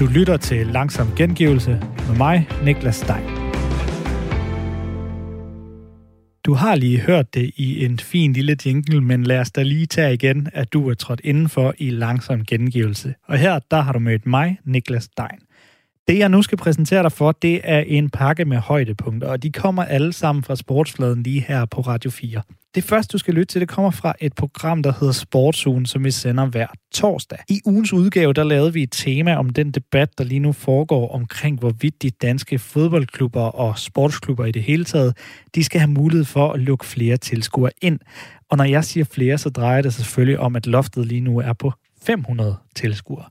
Du lytter til Langsom Gengivelse med mig, Niklas Stein. Du har lige hørt det i en fin lille jingle, men lad os da lige tage igen, at du er trådt indenfor i Langsom Gengivelse. Og her, der har du mødt mig, Niklas Stein. Det, jeg nu skal præsentere dig for, det er en pakke med højdepunkter, og de kommer alle sammen fra sportsfladen lige her på Radio 4. Det første, du skal lytte til, det kommer fra et program, der hedder Sportsugen, som vi sender hver torsdag. I ugens udgave, der lavede vi et tema om den debat, der lige nu foregår omkring, hvorvidt de danske fodboldklubber og sportsklubber i det hele taget, de skal have mulighed for at lukke flere tilskuere ind. Og når jeg siger flere, så drejer det selvfølgelig om, at loftet lige nu er på 500 tilskuere.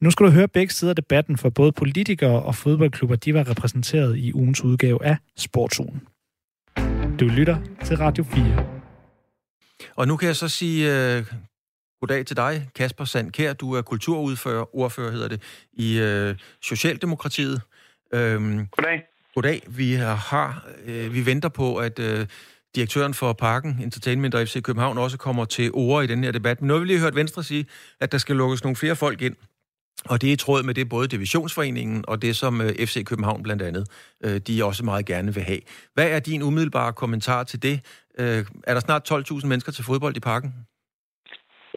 Nu skal du høre begge sider af debatten, for både politikere og fodboldklubber, de var repræsenteret i ugens udgave af Sportsugen. Du lytter til Radio 4. Og nu kan jeg så sige uh, goddag til dig, Kasper Sandkær. Du er kulturordfører, ordfører hedder det, i uh, Socialdemokratiet. Um, goddag. Goddag. Vi har, uh, vi venter på, at uh, direktøren for Parken Entertainment og FC København også kommer til ord i den her debat. Men nu har vi lige hørt Venstre sige, at der skal lukkes nogle flere folk ind. Og det er i tråd med det både Divisionsforeningen og det, som øh, FC København blandt andet, øh, de også meget gerne vil have. Hvad er din umiddelbare kommentar til det? Øh, er der snart 12.000 mennesker til fodbold i parken?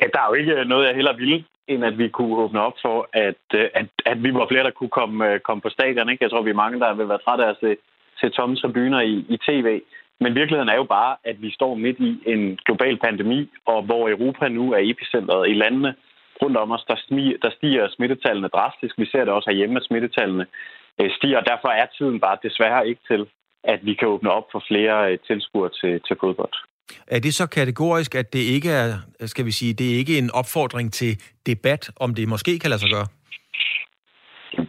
Ja, der er jo ikke noget, jeg heller ville, end at vi kunne åbne op for, at, at, at vi var flere, der kunne komme, komme på stadion. Ikke? Jeg tror, vi er mange, der vil være trætte af at se, se tomme tribuner i, i tv. Men virkeligheden er jo bare, at vi står midt i en global pandemi, og hvor Europa nu er epicentret i landene rundt om os, der, stiger, der stiger smittetallene drastisk. Vi ser det også herhjemme, at smittetallene stiger, og derfor er tiden bare desværre ikke til, at vi kan åbne op for flere øh, tilskuere til, til fodbold. Er det så kategorisk, at det ikke er, skal vi sige, det er ikke en opfordring til debat, om det måske kan lade sig gøre?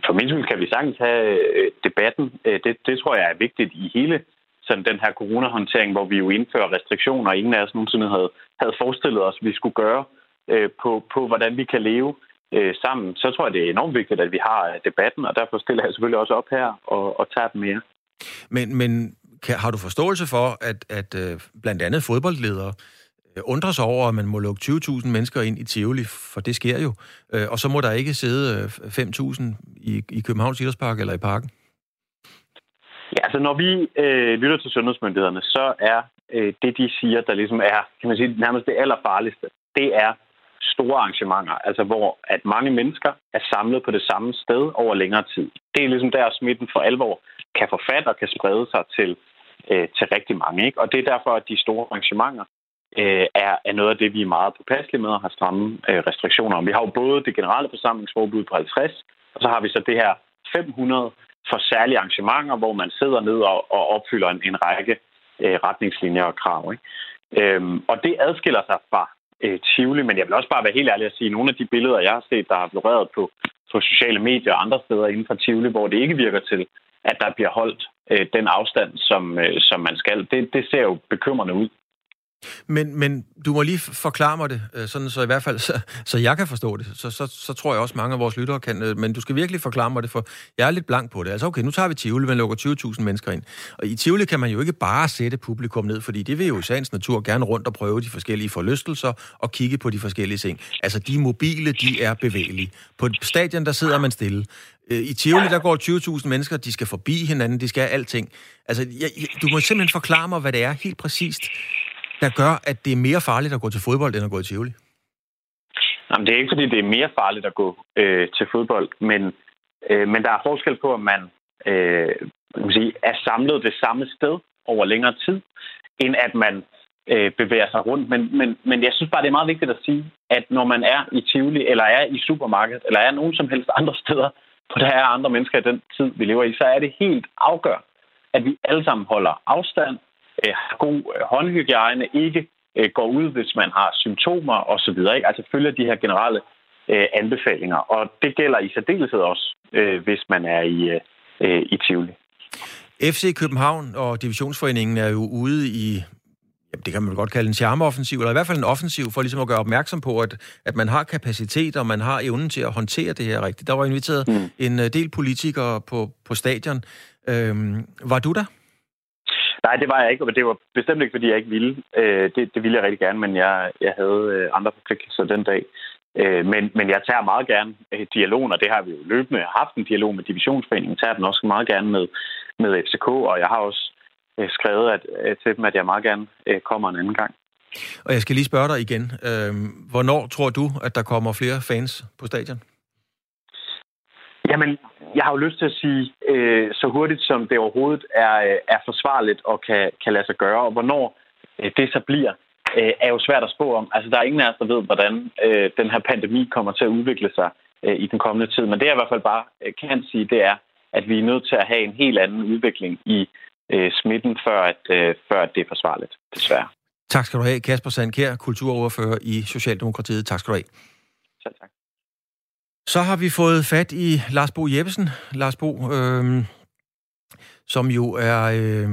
For min skyld kan vi sagtens have øh, debatten. Øh, det, det tror jeg er vigtigt i hele sådan den her coronahåndtering, hvor vi jo indfører restriktioner, og ingen af os nogensinde havde, havde forestillet os, at vi skulle gøre øh, på, på, hvordan vi kan leve øh, sammen. Så tror jeg, det er enormt vigtigt, at vi har øh, debatten, og derfor stiller jeg selvfølgelig også op her og, og tager den mere. Men, men kan, har du forståelse for, at, at øh, blandt andet fodboldledere øh, undrer sig over, at man må lukke 20.000 mennesker ind i Tivoli, for det sker jo, øh, og så må der ikke sidde øh, 5.000 i, i Københavns Idrætspark eller i parken? Altså når vi øh, lytter til sundhedsmyndighederne, så er øh, det, de siger, der ligesom er, kan man sige, nærmest det allerfarligste, det er store arrangementer, altså hvor at mange mennesker er samlet på det samme sted over længere tid. Det er ligesom der, smitten for alvor kan få fat og kan sprede sig til, øh, til rigtig mange. Ikke? Og det er derfor, at de store arrangementer øh, er, er noget af det, vi er meget påpasselige med og har stramme øh, restriktioner om. Vi har jo både det generelle forsamlingsforbud på 50, og så har vi så det her 500 for særlige arrangementer, hvor man sidder ned og, og opfylder en, en række øh, retningslinjer og krav. Ikke? Øhm, og det adskiller sig fra øh, Tivoli, men jeg vil også bare være helt ærlig at sige, at nogle af de billeder, jeg har set, der har floreret på, på sociale medier og andre steder inden for Tivoli, hvor det ikke virker til, at der bliver holdt øh, den afstand, som, øh, som man skal. Det, det ser jo bekymrende ud. Men, men du må lige forklare mig det, øh, sådan så i hvert fald, så, så jeg kan forstå det. Så, så, så tror jeg også, mange af vores lyttere kan. Øh, men du skal virkelig forklare mig det, for jeg er lidt blank på det. Altså okay, nu tager vi Tivoli, man lukker 20.000 mennesker ind. Og i Tivoli kan man jo ikke bare sætte publikum ned, fordi det vil jo i sagens natur gerne rundt og prøve de forskellige forlystelser og kigge på de forskellige ting. Altså de mobile, de er bevægelige. På et stadion, der sidder man stille. Øh, I Tivoli, der går 20.000 mennesker, de skal forbi hinanden, de skal have alting. Altså, jeg, du må simpelthen forklare mig, hvad det er helt præcist, der gør, at det er mere farligt at gå til fodbold, end at gå i Tivoli? Jamen, det er ikke, fordi det er mere farligt at gå øh, til fodbold, men, øh, men der er forskel på, at man, øh, man sige, er samlet det samme sted over længere tid, end at man øh, bevæger sig rundt. Men, men, men jeg synes bare, det er meget vigtigt at sige, at når man er i Tivoli, eller er i supermarkedet, eller er nogen som helst andre steder, hvor der er andre mennesker i den tid, vi lever i, så er det helt afgørende, at vi alle sammen holder afstand, øh, har god øh, håndhygiejne, ikke øh, går ud, hvis man har symptomer osv. Altså følger de her generelle øh, anbefalinger. Og det gælder i særdeleshed også, øh, hvis man er i, øh, i Tivoli. FC København og Divisionsforeningen er jo ude i jamen, det kan man godt kalde en charmeoffensiv, eller i hvert fald en offensiv, for ligesom at gøre opmærksom på, at, at man har kapacitet, og man har evnen til at håndtere det her rigtigt. Der var inviteret mm. en del politikere på, på stadion. Øhm, var du der? Nej, det var jeg ikke, og det var bestemt ikke, fordi jeg ikke ville. Øh, det, det ville jeg rigtig gerne, men jeg, jeg havde øh, andre forpligtelser den dag. Øh, men, men jeg tager meget gerne øh, dialogen, og det har vi jo løbende haft en dialog med Divisionsforeningen. Tager den også meget gerne med, med FCK, og jeg har også øh, skrevet at, at, til dem, at jeg meget gerne øh, kommer en anden gang. Og jeg skal lige spørge dig igen. Øh, hvornår tror du, at der kommer flere fans på stadion? Jamen, jeg har jo lyst til at sige, øh, så hurtigt som det overhovedet er, øh, er forsvarligt og kan, kan lade sig gøre, og hvornår øh, det så bliver, øh, er jo svært at spå om. Altså, der er ingen af os, der ved, hvordan øh, den her pandemi kommer til at udvikle sig øh, i den kommende tid. Men det, jeg i hvert fald bare øh, kan sige, det er, at vi er nødt til at have en helt anden udvikling i øh, smitten, før, at, øh, før at det er forsvarligt, desværre. Tak skal du have, Kasper Sandkær, kulturordfører i Socialdemokratiet. Tak skal du have. Selv tak. Så har vi fået fat i Lars Bo Jeppesen. Lars Bo, øh, som jo er øh,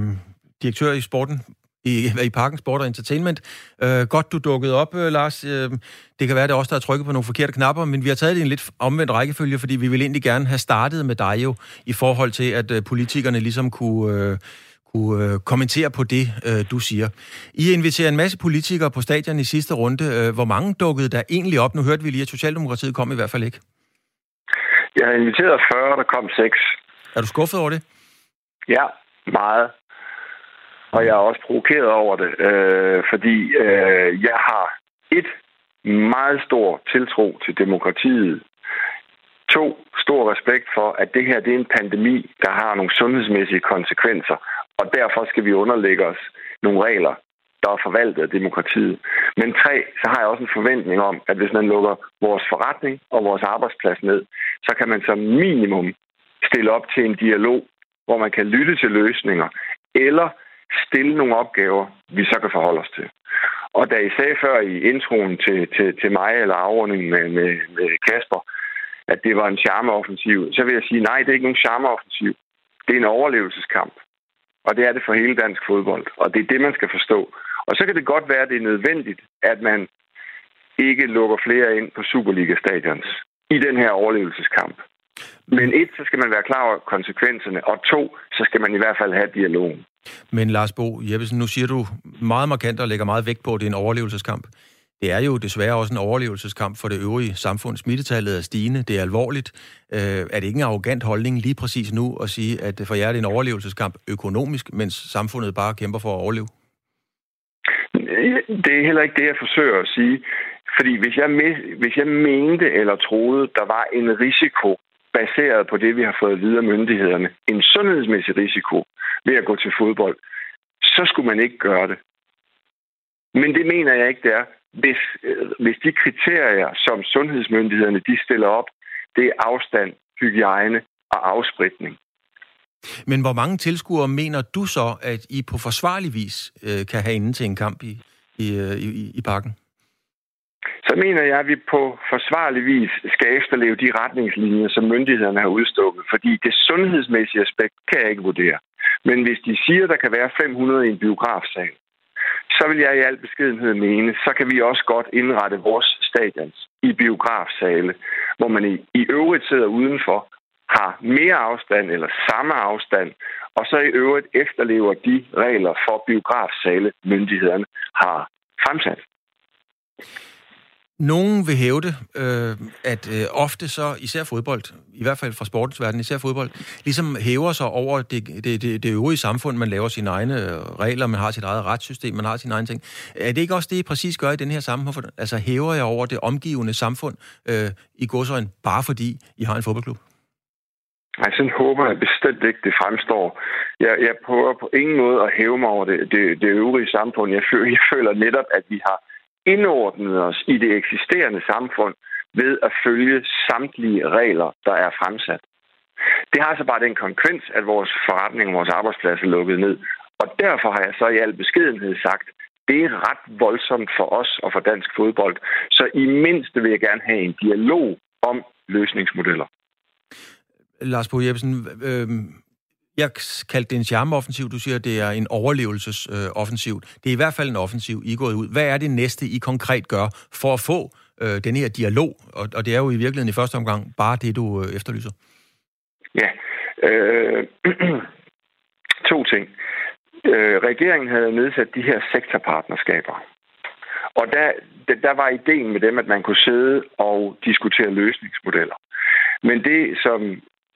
direktør i sporten i, i Parken Sport og Entertainment. Øh, godt, du dukkede op, øh, Lars. Øh, det kan være, det er os, der har trykket på nogle forkerte knapper, men vi har taget det i en lidt omvendt rækkefølge, fordi vi vil egentlig gerne have startet med dig jo, i forhold til, at øh, politikerne ligesom kunne... Øh, kunne øh, kommentere på det, øh, du siger. I inviterer en masse politikere på stadion i sidste runde. Øh, hvor mange dukkede der egentlig op? Nu hørte vi lige, at Socialdemokratiet kom i hvert fald ikke. Jeg har inviteret 40, der kom 6. Er du skuffet over det? Ja, meget. Og jeg er også provokeret over det, øh, fordi øh, jeg har et meget stor tiltro til demokratiet. To, stor respekt for, at det her det er en pandemi, der har nogle sundhedsmæssige konsekvenser. Og derfor skal vi underlægge os nogle regler, der er forvaltet af demokratiet. Men tre, så har jeg også en forventning om, at hvis man lukker vores forretning og vores arbejdsplads ned, så kan man som minimum stille op til en dialog, hvor man kan lytte til løsninger, eller stille nogle opgaver, vi så kan forholde os til. Og da I sagde før i introen til, til, til mig, eller afrundingen med, med, med Kasper, at det var en charmeoffensiv, så vil jeg sige, nej, det er ikke nogen charmeoffensiv. Det er en overlevelseskamp. Og det er det for hele dansk fodbold. Og det er det, man skal forstå. Og så kan det godt være, at det er nødvendigt, at man ikke lukker flere ind på Superliga-stadions i den her overlevelseskamp. Men et, så skal man være klar over konsekvenserne, og to, så skal man i hvert fald have dialogen. Men Lars Bo Jeppesen, nu siger du meget markant og lægger meget vægt på, at det er en overlevelseskamp. Det er jo desværre også en overlevelseskamp for det øvrige samfund. Smittetallet er stigende, det er alvorligt. Øh, er det ikke en arrogant holdning lige præcis nu at sige, at for jer er det en overlevelseskamp økonomisk, mens samfundet bare kæmper for at overleve? Det er heller ikke det, jeg forsøger at sige. Fordi hvis jeg, hvis jeg mente eller troede, der var en risiko baseret på det, vi har fået videre myndighederne, en sundhedsmæssig risiko ved at gå til fodbold, så skulle man ikke gøre det. Men det mener jeg ikke, det er. Hvis, hvis de kriterier, som sundhedsmyndighederne de stiller op, det er afstand, hygiejne og afspritning. Men hvor mange tilskuere mener du så, at I på forsvarlig vis øh, kan have inden til en kamp i, i, øh, i, i parken? Så mener jeg, at vi på forsvarlig vis skal efterleve de retningslinjer, som myndighederne har udstukket. Fordi det sundhedsmæssige aspekt kan jeg ikke vurdere. Men hvis de siger, at der kan være 500 i en biografsal, så vil jeg i al beskedenhed mene, så kan vi også godt indrette vores stadions i biografsale, hvor man i, i øvrigt sidder udenfor, har mere afstand eller samme afstand, og så i øvrigt efterlever de regler for biografsale, myndighederne har fremsat. Nogen vil hævde, øh, at øh, ofte så, især fodbold, i hvert fald fra sportens verden, især fodbold, ligesom hæver sig over det, det, det, det øvrige samfund. Man laver sine egne øh, regler, man har sit eget retssystem, man har sine egne ting. Er det ikke også det, I præcis gør i den her sammenhæng? Altså hæver jeg over det omgivende samfund øh, i godsøjen, bare fordi I har en fodboldklub? Nej, sådan håber jeg bestemt ikke, det fremstår. Jeg, jeg prøver på ingen måde at hæve mig over det, det, det øvrige samfund. Jeg føler, jeg føler netop, at vi har indordnet os i det eksisterende samfund ved at følge samtlige regler, der er fremsat. Det har altså bare den konsekvens, at vores forretning og vores arbejdsplads er lukket ned. Og derfor har jeg så i al beskedenhed sagt, det er ret voldsomt for os og for dansk fodbold. Så i mindste vil jeg gerne have en dialog om løsningsmodeller. Lars Bo Jebsen, øh, jeg kaldte det en charmeoffensiv. Du siger, det er en overlevelsesoffensiv. Øh, det er i hvert fald en offensiv, I er gået ud. Hvad er det næste, I konkret gør for at få øh, den her dialog? Og, og det er jo i virkeligheden i første omgang bare det, du øh, efterlyser. Ja. Øh, to ting. øh, regeringen havde nedsat de her sektorpartnerskaber. Og der, der var ideen med dem, at man kunne sidde og diskutere løsningsmodeller. Men det, som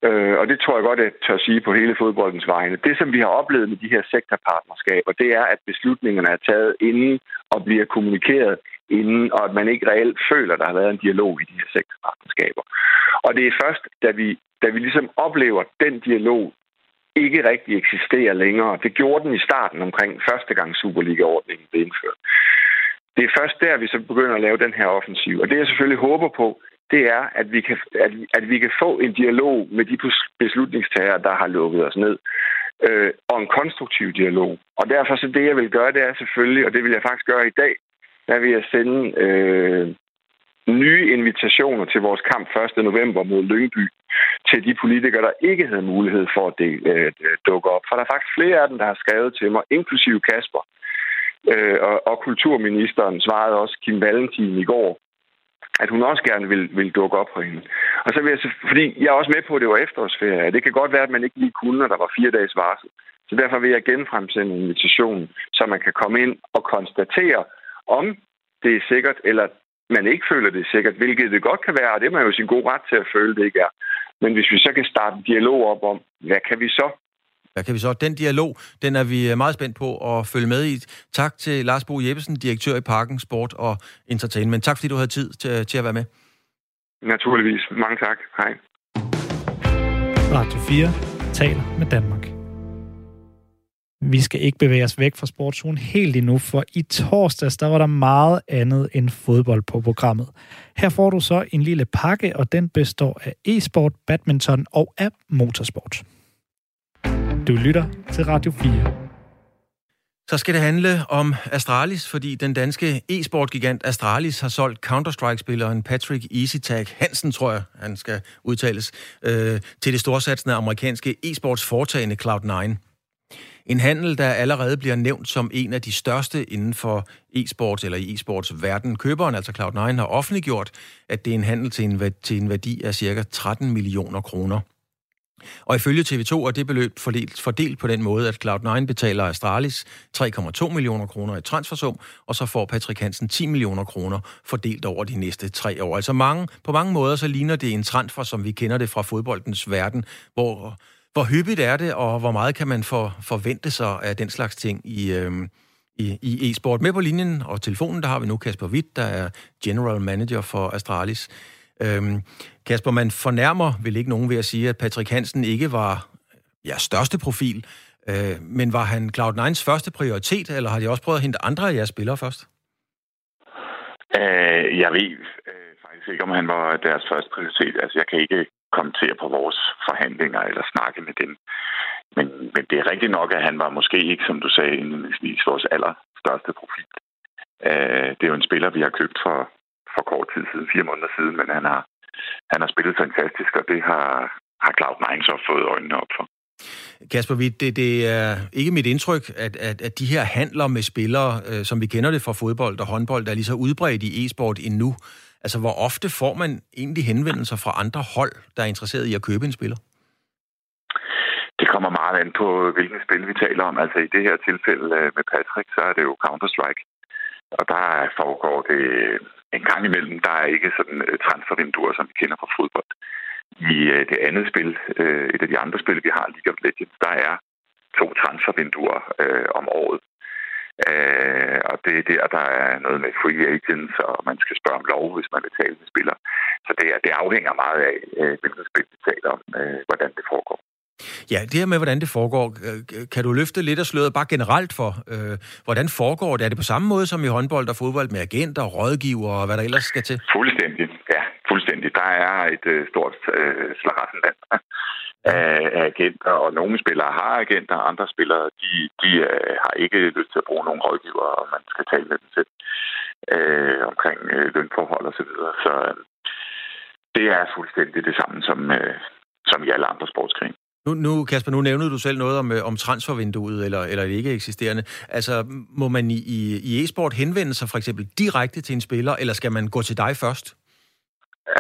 Øh, og det tror jeg godt, at jeg tør sige på hele fodboldens vegne. Det, som vi har oplevet med de her sektorpartnerskaber, det er, at beslutningerne er taget inden og bliver kommunikeret inden, og at man ikke reelt føler, at der har været en dialog i de her sektorpartnerskaber. Og det er først, da vi, da vi ligesom oplever, at den dialog ikke rigtig eksisterer længere. Det gjorde den i starten omkring første gang Superliga-ordningen blev indført. Det er først der, vi så begynder at lave den her offensiv. Og det jeg selvfølgelig håber på, det er, at vi, kan, at, at vi kan få en dialog med de beslutningstager, der har lukket os ned. Øh, og en konstruktiv dialog. Og derfor så det, jeg vil gøre, det er selvfølgelig, og det vil jeg faktisk gøre i dag, der vil jeg sende øh, nye invitationer til vores kamp 1. november mod Lyngby til de politikere, der ikke havde mulighed for at del, øh, dukke op. For der er faktisk flere af dem, der har skrevet til mig, inklusive Kasper. Øh, og, og kulturministeren svarede også Kim Valentin i går, at hun også gerne vil, vil dukke op for hende. Og så vil jeg, fordi jeg er også med på, at det var efterårsferie. Det kan godt være, at man ikke lige kunne, når der var fire dages varsel. Så derfor vil jeg genfremsende invitationen, så man kan komme ind og konstatere, om det er sikkert, eller man ikke føler det er sikkert, hvilket det godt kan være, og det er man jo sin god ret til at føle, det ikke er. Men hvis vi så kan starte en dialog op om, hvad kan vi så? Hvad kan vi så? Den dialog, den er vi meget spændt på at følge med i. Tak til Lars Bo Jeppesen, direktør i Parken Sport og Entertainment. Tak fordi du havde tid til, til at være med. Naturligvis. Mange tak. Hej. Radio 4 taler med Danmark. Vi skal ikke bevæge os væk fra sportsugen helt endnu, for i torsdags der var der meget andet end fodbold på programmet. Her får du så en lille pakke, og den består af e-sport, badminton og af motorsport. Du lytter til Radio 4. Så skal det handle om Astralis, fordi den danske e-sport-gigant Astralis har solgt Counter-Strike-spilleren Patrick EasyTag Hansen, tror jeg, han skal udtales, øh, til det storsatsende amerikanske e-sports foretagende Cloud9. En handel, der allerede bliver nævnt som en af de største inden for e-sports eller e-sports verden. Køberen, altså Cloud9, har offentliggjort, at det er en handel til en, til en værdi af ca. 13 millioner kroner. Og ifølge TV2 er det beløb fordelt, fordelt på den måde, at Cloud9 betaler Astralis 3,2 millioner kroner i transfersum, og så får Patrick Hansen 10 millioner kroner fordelt over de næste tre år. Altså mange, på mange måder så ligner det en transfer, som vi kender det fra fodboldens verden, hvor, hvor hyppigt er det, og hvor meget kan man for, forvente sig af den slags ting i, øh, i, i e-sport. Med på linjen og telefonen, der har vi nu Kasper Witt, der er General Manager for Astralis. Øhm, Kasper, man fornærmer vel ikke nogen ved at sige, at Patrick Hansen ikke var ja, største profil, øh, men var han Cloud9's første prioritet, eller har de også prøvet at hente andre af jeres spillere først? Øh, jeg ved øh, faktisk ikke, om han var deres første prioritet. Altså, jeg kan ikke kommentere på vores forhandlinger eller snakke med dem. Men, men det er rigtigt nok, at han var måske ikke, som du sagde indledningsvis, vores allerstørste profil. Øh, det er jo en spiller, vi har købt for for kort tid siden, fire måneder siden, men han har, han har spillet fantastisk, og det har, har Cloud9 så fået øjnene op for. Kasper Witt, det, det er ikke mit indtryk, at, at, at de her handler med spillere, øh, som vi kender det fra fodbold og håndbold, der er lige så udbredt i e-sport endnu. Altså, hvor ofte får man egentlig henvendelser fra andre hold, der er interesseret i at købe en spiller? Det kommer meget an på, hvilken spil vi taler om. Altså i det her tilfælde øh, med Patrick, så er det jo Counter-Strike. Og der foregår det en gang imellem. Der er ikke sådan øh, transfervinduer, som vi kender fra fodbold. I øh, det andet spil, øh, et af de andre spil, vi har, League of Legends, der er to transfervinduer øh, om året. Øh, og det er der, der er noget med free agents, og man skal spørge om lov, hvis man vil tale med spiller. Så det, er, det afhænger meget af, øh, hvilket spil vi taler om, øh, hvordan det foregår. Ja, det her med, hvordan det foregår, kan du løfte lidt af sløret bare generelt for, øh, hvordan foregår det? Er det på samme måde som i håndbold og fodbold med agenter, rådgiver og hvad der ellers skal til? Fuldstændig, ja, fuldstændig. Der er et øh, stort øh, slaraffenland af agenter, og nogle spillere har agenter, andre spillere, de, de øh, har ikke lyst til at bruge nogle rådgiver, og man skal tale med dem selv øh, omkring øh, lønforhold og så videre. Så øh, det er fuldstændig det samme som, øh, som i alle andre sportsgrene. Nu, nu, Kasper, nu nævnede du selv noget om, øh, om transfervinduet, eller, eller det ikke eksisterende. Altså, må man i, i e-sport henvende sig for eksempel direkte til en spiller, eller skal man gå til dig først?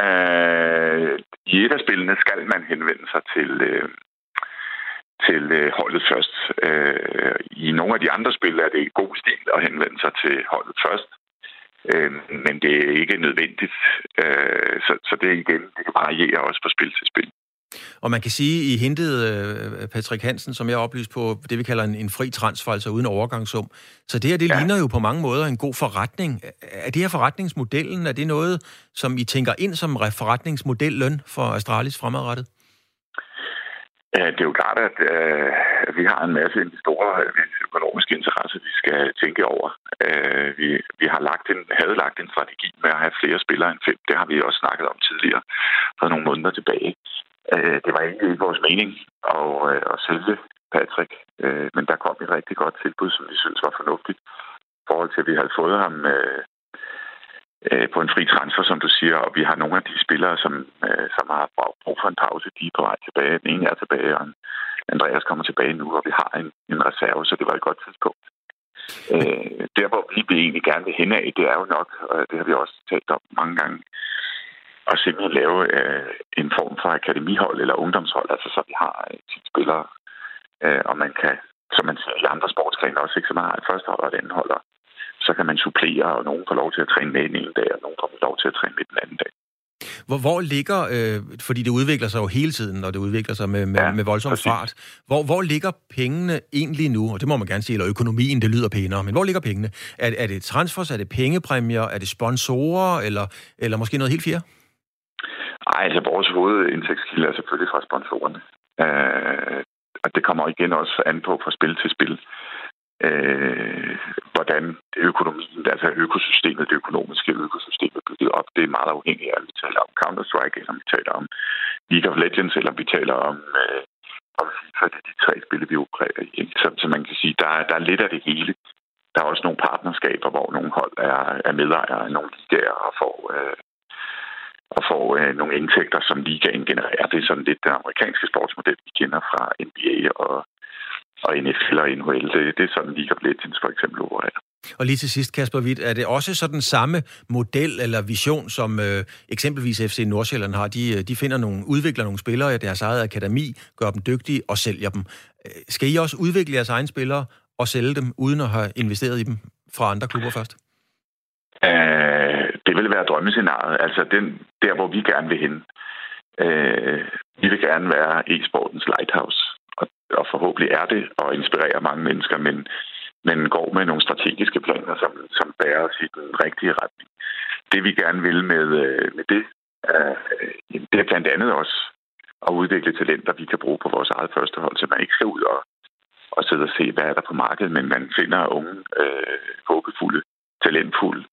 Øh, I et af spillene skal man henvende sig til, øh, til øh, holdet først. Øh, I nogle af de andre spil er det god stil at henvende sig til holdet først. Øh, men det er ikke nødvendigt. Øh, så, så det igen, det kan variere også fra spil til spil. Og man kan sige, I hentede øh, Patrick Hansen, som jeg oplyst på, det vi kalder en, en fri transfer, altså uden overgangssum. Så det her, det ja. ligner jo på mange måder en god forretning. Er det her forretningsmodellen, er det noget, som I tænker ind som forretningsmodel løn for Astralis fremadrettet? Det er jo klart, at øh, vi har en masse investorer, økonomiske interesser, vi skal tænke over. Øh, vi, vi har lagt en, havde lagt en strategi med at have flere spillere end fem. Det har vi også snakket om tidligere, for nogle måneder tilbage. Øh, det var egentlig ikke vores mening at, øh, at sælge Patrick, øh, men der kom et rigtig godt tilbud, som vi synes var fornuftigt. I forhold til, at vi havde fået ham øh, øh, på en fri transfer, som du siger, og vi har nogle af de spillere, som, øh, som har brug for en pause, de er på vej tilbage. Den ene er tilbage, og Andreas kommer tilbage nu, og vi har en, en reserve, så det var et godt tidspunkt. Øh, der, hvor vi egentlig gerne vil hen af, det er jo nok, og det har vi også talt om mange gange, at simpelthen lave øh, en form for akademihold eller ungdomshold, altså så vi har øh, 10 spillere, øh, og man kan, som man siger i andre sportsgrene også, ikke, så man har et første hold og et andet hold, så kan man supplere, og nogen får lov til at træne med den ene dag, og nogen får lov til at træne med den anden dag. Hvor, hvor ligger, øh, fordi det udvikler sig jo hele tiden, og det udvikler sig med, med, ja, med voldsom præcis. fart, hvor, hvor ligger pengene egentlig nu? Og det må man gerne sige, eller økonomien, det lyder pænere, men hvor ligger pengene? Er, er det transfers, er det pengepræmier, er det sponsorer, eller, eller måske noget helt fjerde? Ej, altså vores hovedindtægtskilde er selvfølgelig fra sponsorerne. Øh, og det kommer igen også an på fra spil til spil, øh, hvordan det økonomien, altså økosystemet, det økonomiske økosystem er bygget op. Det er meget afhængigt af, om vi taler om Counter-Strike, eller om vi taler om League of Legends, eller om vi taler om, øh, om FIFA. Det er de tre spil, vi opererer i. Så, så man kan sige, der, der er lidt af det hele. Der er også nogle partnerskaber, hvor nogle hold er, er medejere af nogle ligaer og får øh, og får øh, nogle indtægter, som ligaen genererer. Det er sådan lidt den amerikanske sportsmodel, vi kender fra NBA og, og NFL og NHL. Det, det er sådan League of Legends for eksempel opererer. Og lige til sidst, Kasper Witt, er det også sådan samme model eller vision, som øh, eksempelvis FC Nordsjælland har? De, øh, de finder nogle, udvikler nogle spillere i deres eget akademi, gør dem dygtige og sælger dem. Øh, skal I også udvikle jeres egne spillere og sælge dem, uden at have investeret i dem fra andre klubber først? Vil være drømmescenariet, altså den, der, hvor vi gerne vil hen. Øh, vi vil gerne være e-sportens lighthouse, og, og forhåbentlig er det og inspirerer mange mennesker, men, men går med nogle strategiske planer, som, som bærer os i den rigtige retning. Det vi gerne vil med, øh, med det, er, øh, det er blandt andet også at udvikle talenter, vi kan bruge på vores eget førstehold, så man ikke skal ud og, og sidde og se, hvad er der på markedet, men man finder unge, øh, håbefulde, talentfulde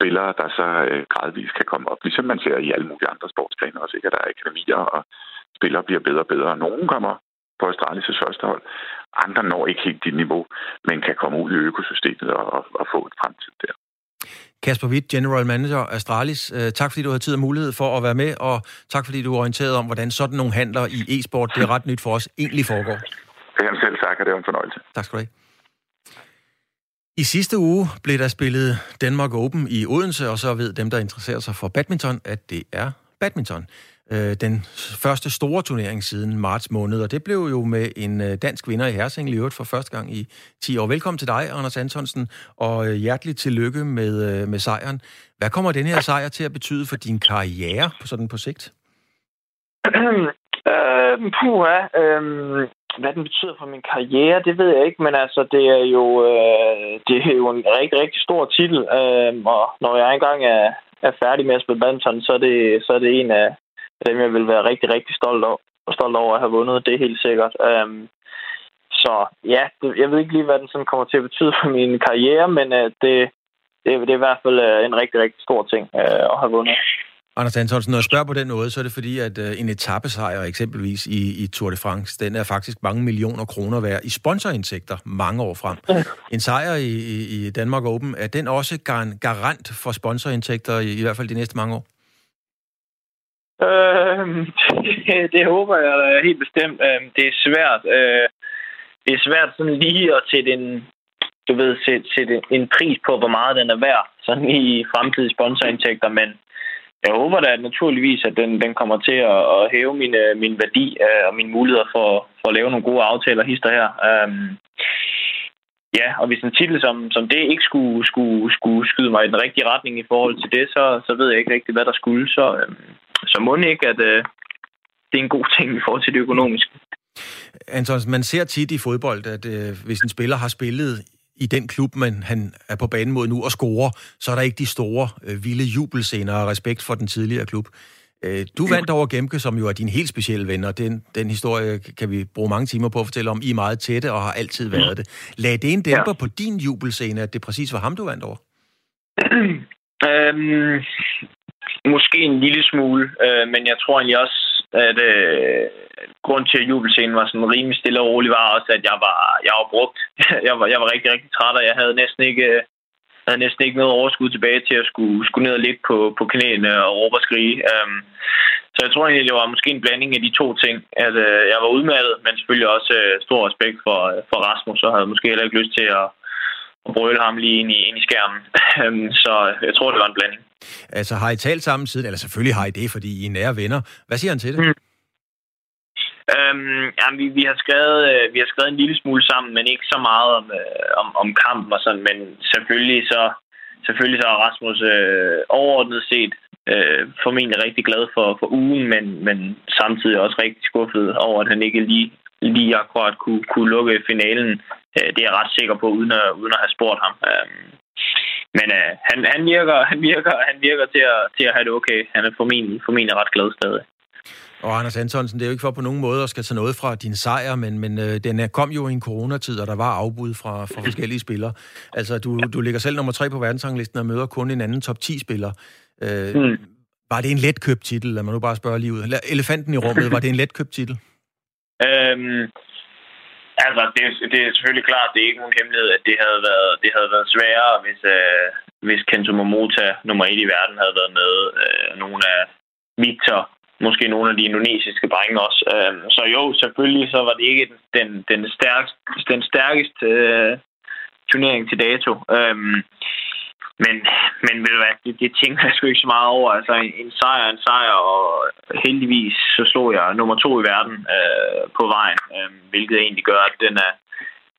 spillere, der så øh, gradvist kan komme op, ligesom man ser i alle mulige andre sportsgrene også, ikke? at der er akademier, og spillere bliver bedre og bedre. Nogle kommer på Astralis' første hold, andre når ikke helt dit niveau, men kan komme ud i økosystemet og, og, og få et fremtid der. Kasper Witt, General Manager af Astralis. Øh, tak fordi du har tid og mulighed for at være med, og tak fordi du er orienteret om, hvordan sådan nogle handler i e-sport, det er ret nyt for os, egentlig foregår. Det er selv sagt, og det er en fornøjelse. Tak skal du have. I sidste uge blev der spillet Danmark Open i Odense, og så ved dem, der interesserer sig for badminton, at det er badminton. Øh, den første store turnering siden marts måned, og det blev jo med en øh, dansk vinder i Hersing i øvrigt for første gang i 10 år. Velkommen til dig, Anders Antonsen, og øh, hjerteligt tillykke med, med sejren. Hvad kommer den her sejr til at betyde for din karriere på sådan på sigt? øh, puha, øh, hvad den betyder for min karriere, det ved jeg ikke, men altså, det er jo, øh, det er jo en rigtig, rigtig stor titel, øh, og når jeg engang er, er færdig med at spille badminton, så er det, så er det en af dem, jeg vil være rigtig, rigtig stolt over, stolt over at have vundet, det er helt sikkert. Øh, så ja, det, jeg ved ikke lige, hvad den sådan kommer til at betyde for min karriere, men øh, det, det, det er i hvert fald øh, en rigtig, rigtig stor ting øh, at have vundet. Anders Antonsen, når jeg spørger på den måde, så er det fordi, at uh, en etappesejr eksempelvis i, i Tour de France, den er faktisk mange millioner kroner værd i sponsorindtægter mange år frem. En sejr i, i, Danmark Open, er den også gar- garant for sponsorindtægter i, i hvert fald de næste mange år? Øh, det, det håber jeg helt bestemt. Øhm, det er svært. Øh, det er svært sådan lige at sætte en, du ved, sætte, sætte en pris på, hvor meget den er værd sådan i fremtidige sponsorindtægter, men jeg håber da naturligvis, at den, den kommer til at, at hæve min, øh, min værdi øh, og mine muligheder for, for at lave nogle gode aftaler hister her. Um, ja, og hvis en titel som, som det ikke skulle, skulle, skulle skyde mig i den rigtige retning i forhold til det, så, så ved jeg ikke rigtig, hvad der skulle. Så, um, så må ikke, at øh, det er en god ting i forhold til det økonomiske. Anton, man ser tit i fodbold, at øh, hvis en spiller har spillet i den klub, man han er på banen mod nu og scorer, så er der ikke de store, øh, vilde jubelscener og respekt for den tidligere klub. Øh, du vandt over Gemke, som jo er din helt specielle ven, og den, den historie kan vi bruge mange timer på at fortælle om. I er meget tætte og har altid været det. Lad det en dæmper ja. på din jubelscene, at det præcis var ham, du vandt over? øhm, måske en lille smule, øh, men jeg tror egentlig også, at øh, grund til, at jubelscenen var sådan rimelig stille og rolig, var også, at jeg var, jeg var brugt. jeg, var, jeg var rigtig, rigtig træt, og jeg havde næsten ikke, øh, havde næsten ikke noget overskud tilbage til at skulle, skulle ned og ligge på, på knæene og råbe og skrige. Um, så jeg tror egentlig, det var måske en blanding af de to ting. At øh, jeg var udmattet, men selvfølgelig også øh, stor respekt for, øh, for Rasmus, og havde måske heller ikke lyst til at, at brøle ham lige ind i, ind i skærmen. Um, så jeg tror, det var en blanding. Altså har I talt sammen siden? Eller selvfølgelig har I det, fordi I er nære venner. Hvad siger han til det? Mm. Øhm, ja, vi, vi, har skrevet, øh, vi har skrevet en lille smule sammen, men ikke så meget om, øh, om, om kampen og sådan. Men selvfølgelig så, selvfølgelig så er Rasmus øh, overordnet set øh, formentlig rigtig glad for, for ugen, men, men samtidig også rigtig skuffet over, at han ikke lige, lige akkurat kunne, kunne lukke finalen. Øh, det er jeg ret sikker på, uden at, uden at have spurgt ham. Øh, men øh, han, han, virker, han, virker, han virker til at, til at have det okay. Han er formentlig, formentlig ret glad stadig. Og Anders Antonsen, det er jo ikke for på nogen måde at skal tage noget fra din sejr, men, men øh, den kom jo i en coronatid, og der var afbud fra, fra forskellige spillere. Altså, du, du ligger selv nummer tre på verdensranglisten og møder kun en anden top 10-spiller. Øh, mm. Var det en letkøbt titel, lad mig nu bare spørge lige ud. Elefanten i rummet, var det en letkøbt titel? Øhm, altså, det, det er selvfølgelig klart, det er ikke nogen hemmelighed, at det havde været, det havde været sværere, hvis, øh, hvis Kento Momota, nummer et i verden, havde været med. Øh, nogle af Victor måske nogle af de indonesiske drenge også. Øh, så jo, selvfølgelig så var det ikke den, den, stærkest den stærkeste øh, turnering til dato. Øh, men, men ved du hvad, det, det tænker jeg sgu ikke så meget over. Altså en, en sejr en sejr, og heldigvis så slog jeg nummer to i verden øh, på vejen, øh, hvilket egentlig gør, at den er,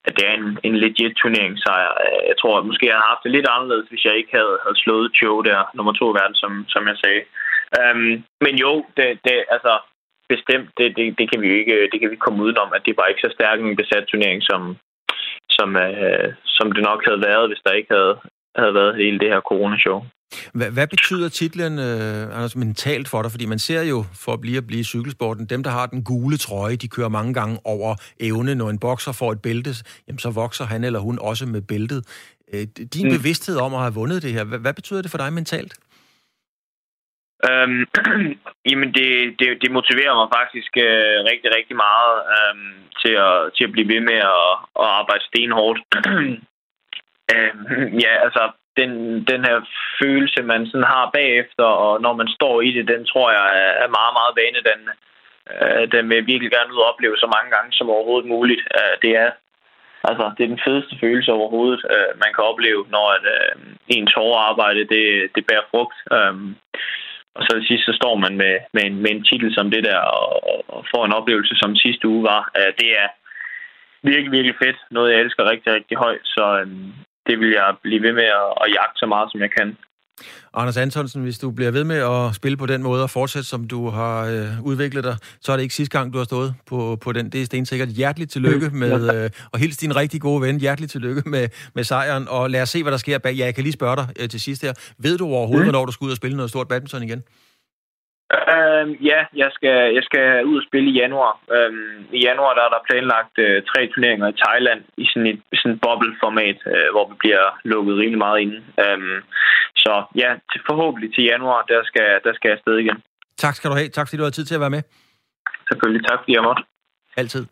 at det er en, en legit turneringssejr. Øh, jeg tror, at måske jeg havde haft det lidt anderledes, hvis jeg ikke havde, havde slået Cho der, nummer to i verden, som, som jeg sagde. Um, men jo, det, det, altså, bestemt, det, det, det, kan vi ikke, det kan vi komme udenom, at det var ikke så stærk en besat turnering, som, som, øh, som det nok havde været, hvis der ikke havde, havde været hele det her coronashow. Hvad, hvad betyder titlen, uh, Anders, mentalt for dig? Fordi man ser jo, for at blive at blive cykelsporten, dem, der har den gule trøje, de kører mange gange over evne. Når en bokser får et bælte, jamen, så vokser han eller hun også med bæltet. Uh, din mm. bevidsthed om at have vundet det her, hvad, hvad betyder det for dig mentalt? Øhm, jamen, det, det, det motiverer mig faktisk øh, rigtig, rigtig meget øh, til, at, til at blive ved med at, at arbejde stenhårdt. øh, ja, altså, den, den her følelse, man sådan har bagefter, og når man står i det, den tror jeg er meget, meget vanedannende. Øh, den vil virkelig gerne ud og opleve så mange gange som overhovedet muligt. Øh, det er Altså, det er den fedeste følelse overhovedet, øh, man kan opleve, når at, øh, ens hårde arbejde, det, det bærer frugt. Øh, og så til sidst, så står man med, med, en, med en titel som det der, og, og får en oplevelse, som sidste uge var. Øh, det er virkelig, virkelig fedt. Noget, jeg elsker rigtig, rigtig højt. Så øhm, det vil jeg blive ved med at, at jagte så meget, som jeg kan. Anders Antonsen, hvis du bliver ved med at spille på den måde og fortsætte, som du har øh, udviklet dig, så er det ikke sidste gang, du har stået på, på den. Det er stensikkert. Hjerteligt tillykke med, øh, og hils din rigtig gode ven, hjerteligt tillykke med, med sejren, og lad os se, hvad der sker bag. Ja, jeg kan lige spørge dig øh, til sidst her. Ved du overhovedet, mm. hvornår du skal ud og spille noget stort badminton igen? Uh, ja, jeg skal, jeg skal ud og spille i januar. Uh, I januar der er der planlagt uh, tre turneringer i Thailand i sådan et sådan boble-format, uh, hvor vi bliver lukket rimelig meget inde. Uh, så ja, til, forhåbentlig til januar, der skal, der skal jeg afsted igen. Tak skal du have. Tak fordi du har tid til at være med. Selvfølgelig. Tak fordi jeg måtte. Altid.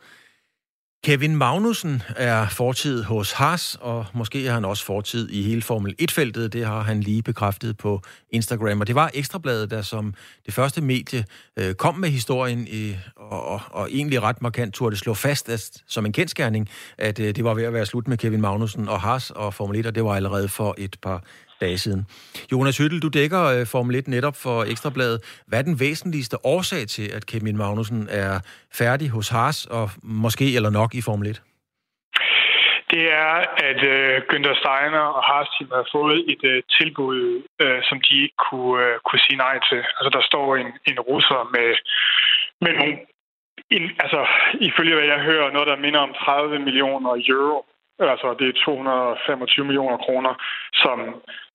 Kevin Magnussen er fortid hos Haas, og måske er han også fortid i hele Formel 1-feltet. Det har han lige bekræftet på Instagram. Og det var Ekstrabladet, der som det første medie øh, kom med historien, i, og, og, og egentlig ret markant turde slå fast at, som en kendskærning, at øh, det var ved at være slut med Kevin Magnussen og Haas og Formel 1, og det var allerede for et par dage siden. Jonas Hyttel, du dækker øh, Formel 1 netop for Ekstrabladet. Hvad er den væsentligste årsag til, at Kevin Magnussen er færdig hos Haas, og måske eller nok i Formel 1? det er, at øh, Günther Steiner og Haas team har fået et øh, tilbud, øh, som de ikke kunne, øh, kunne sige nej til. Altså, der står en, en russer med, med nogle, en, altså, ifølge hvad jeg hører, noget, der minder om 30 millioner euro. Altså, det er 225 millioner kroner, som,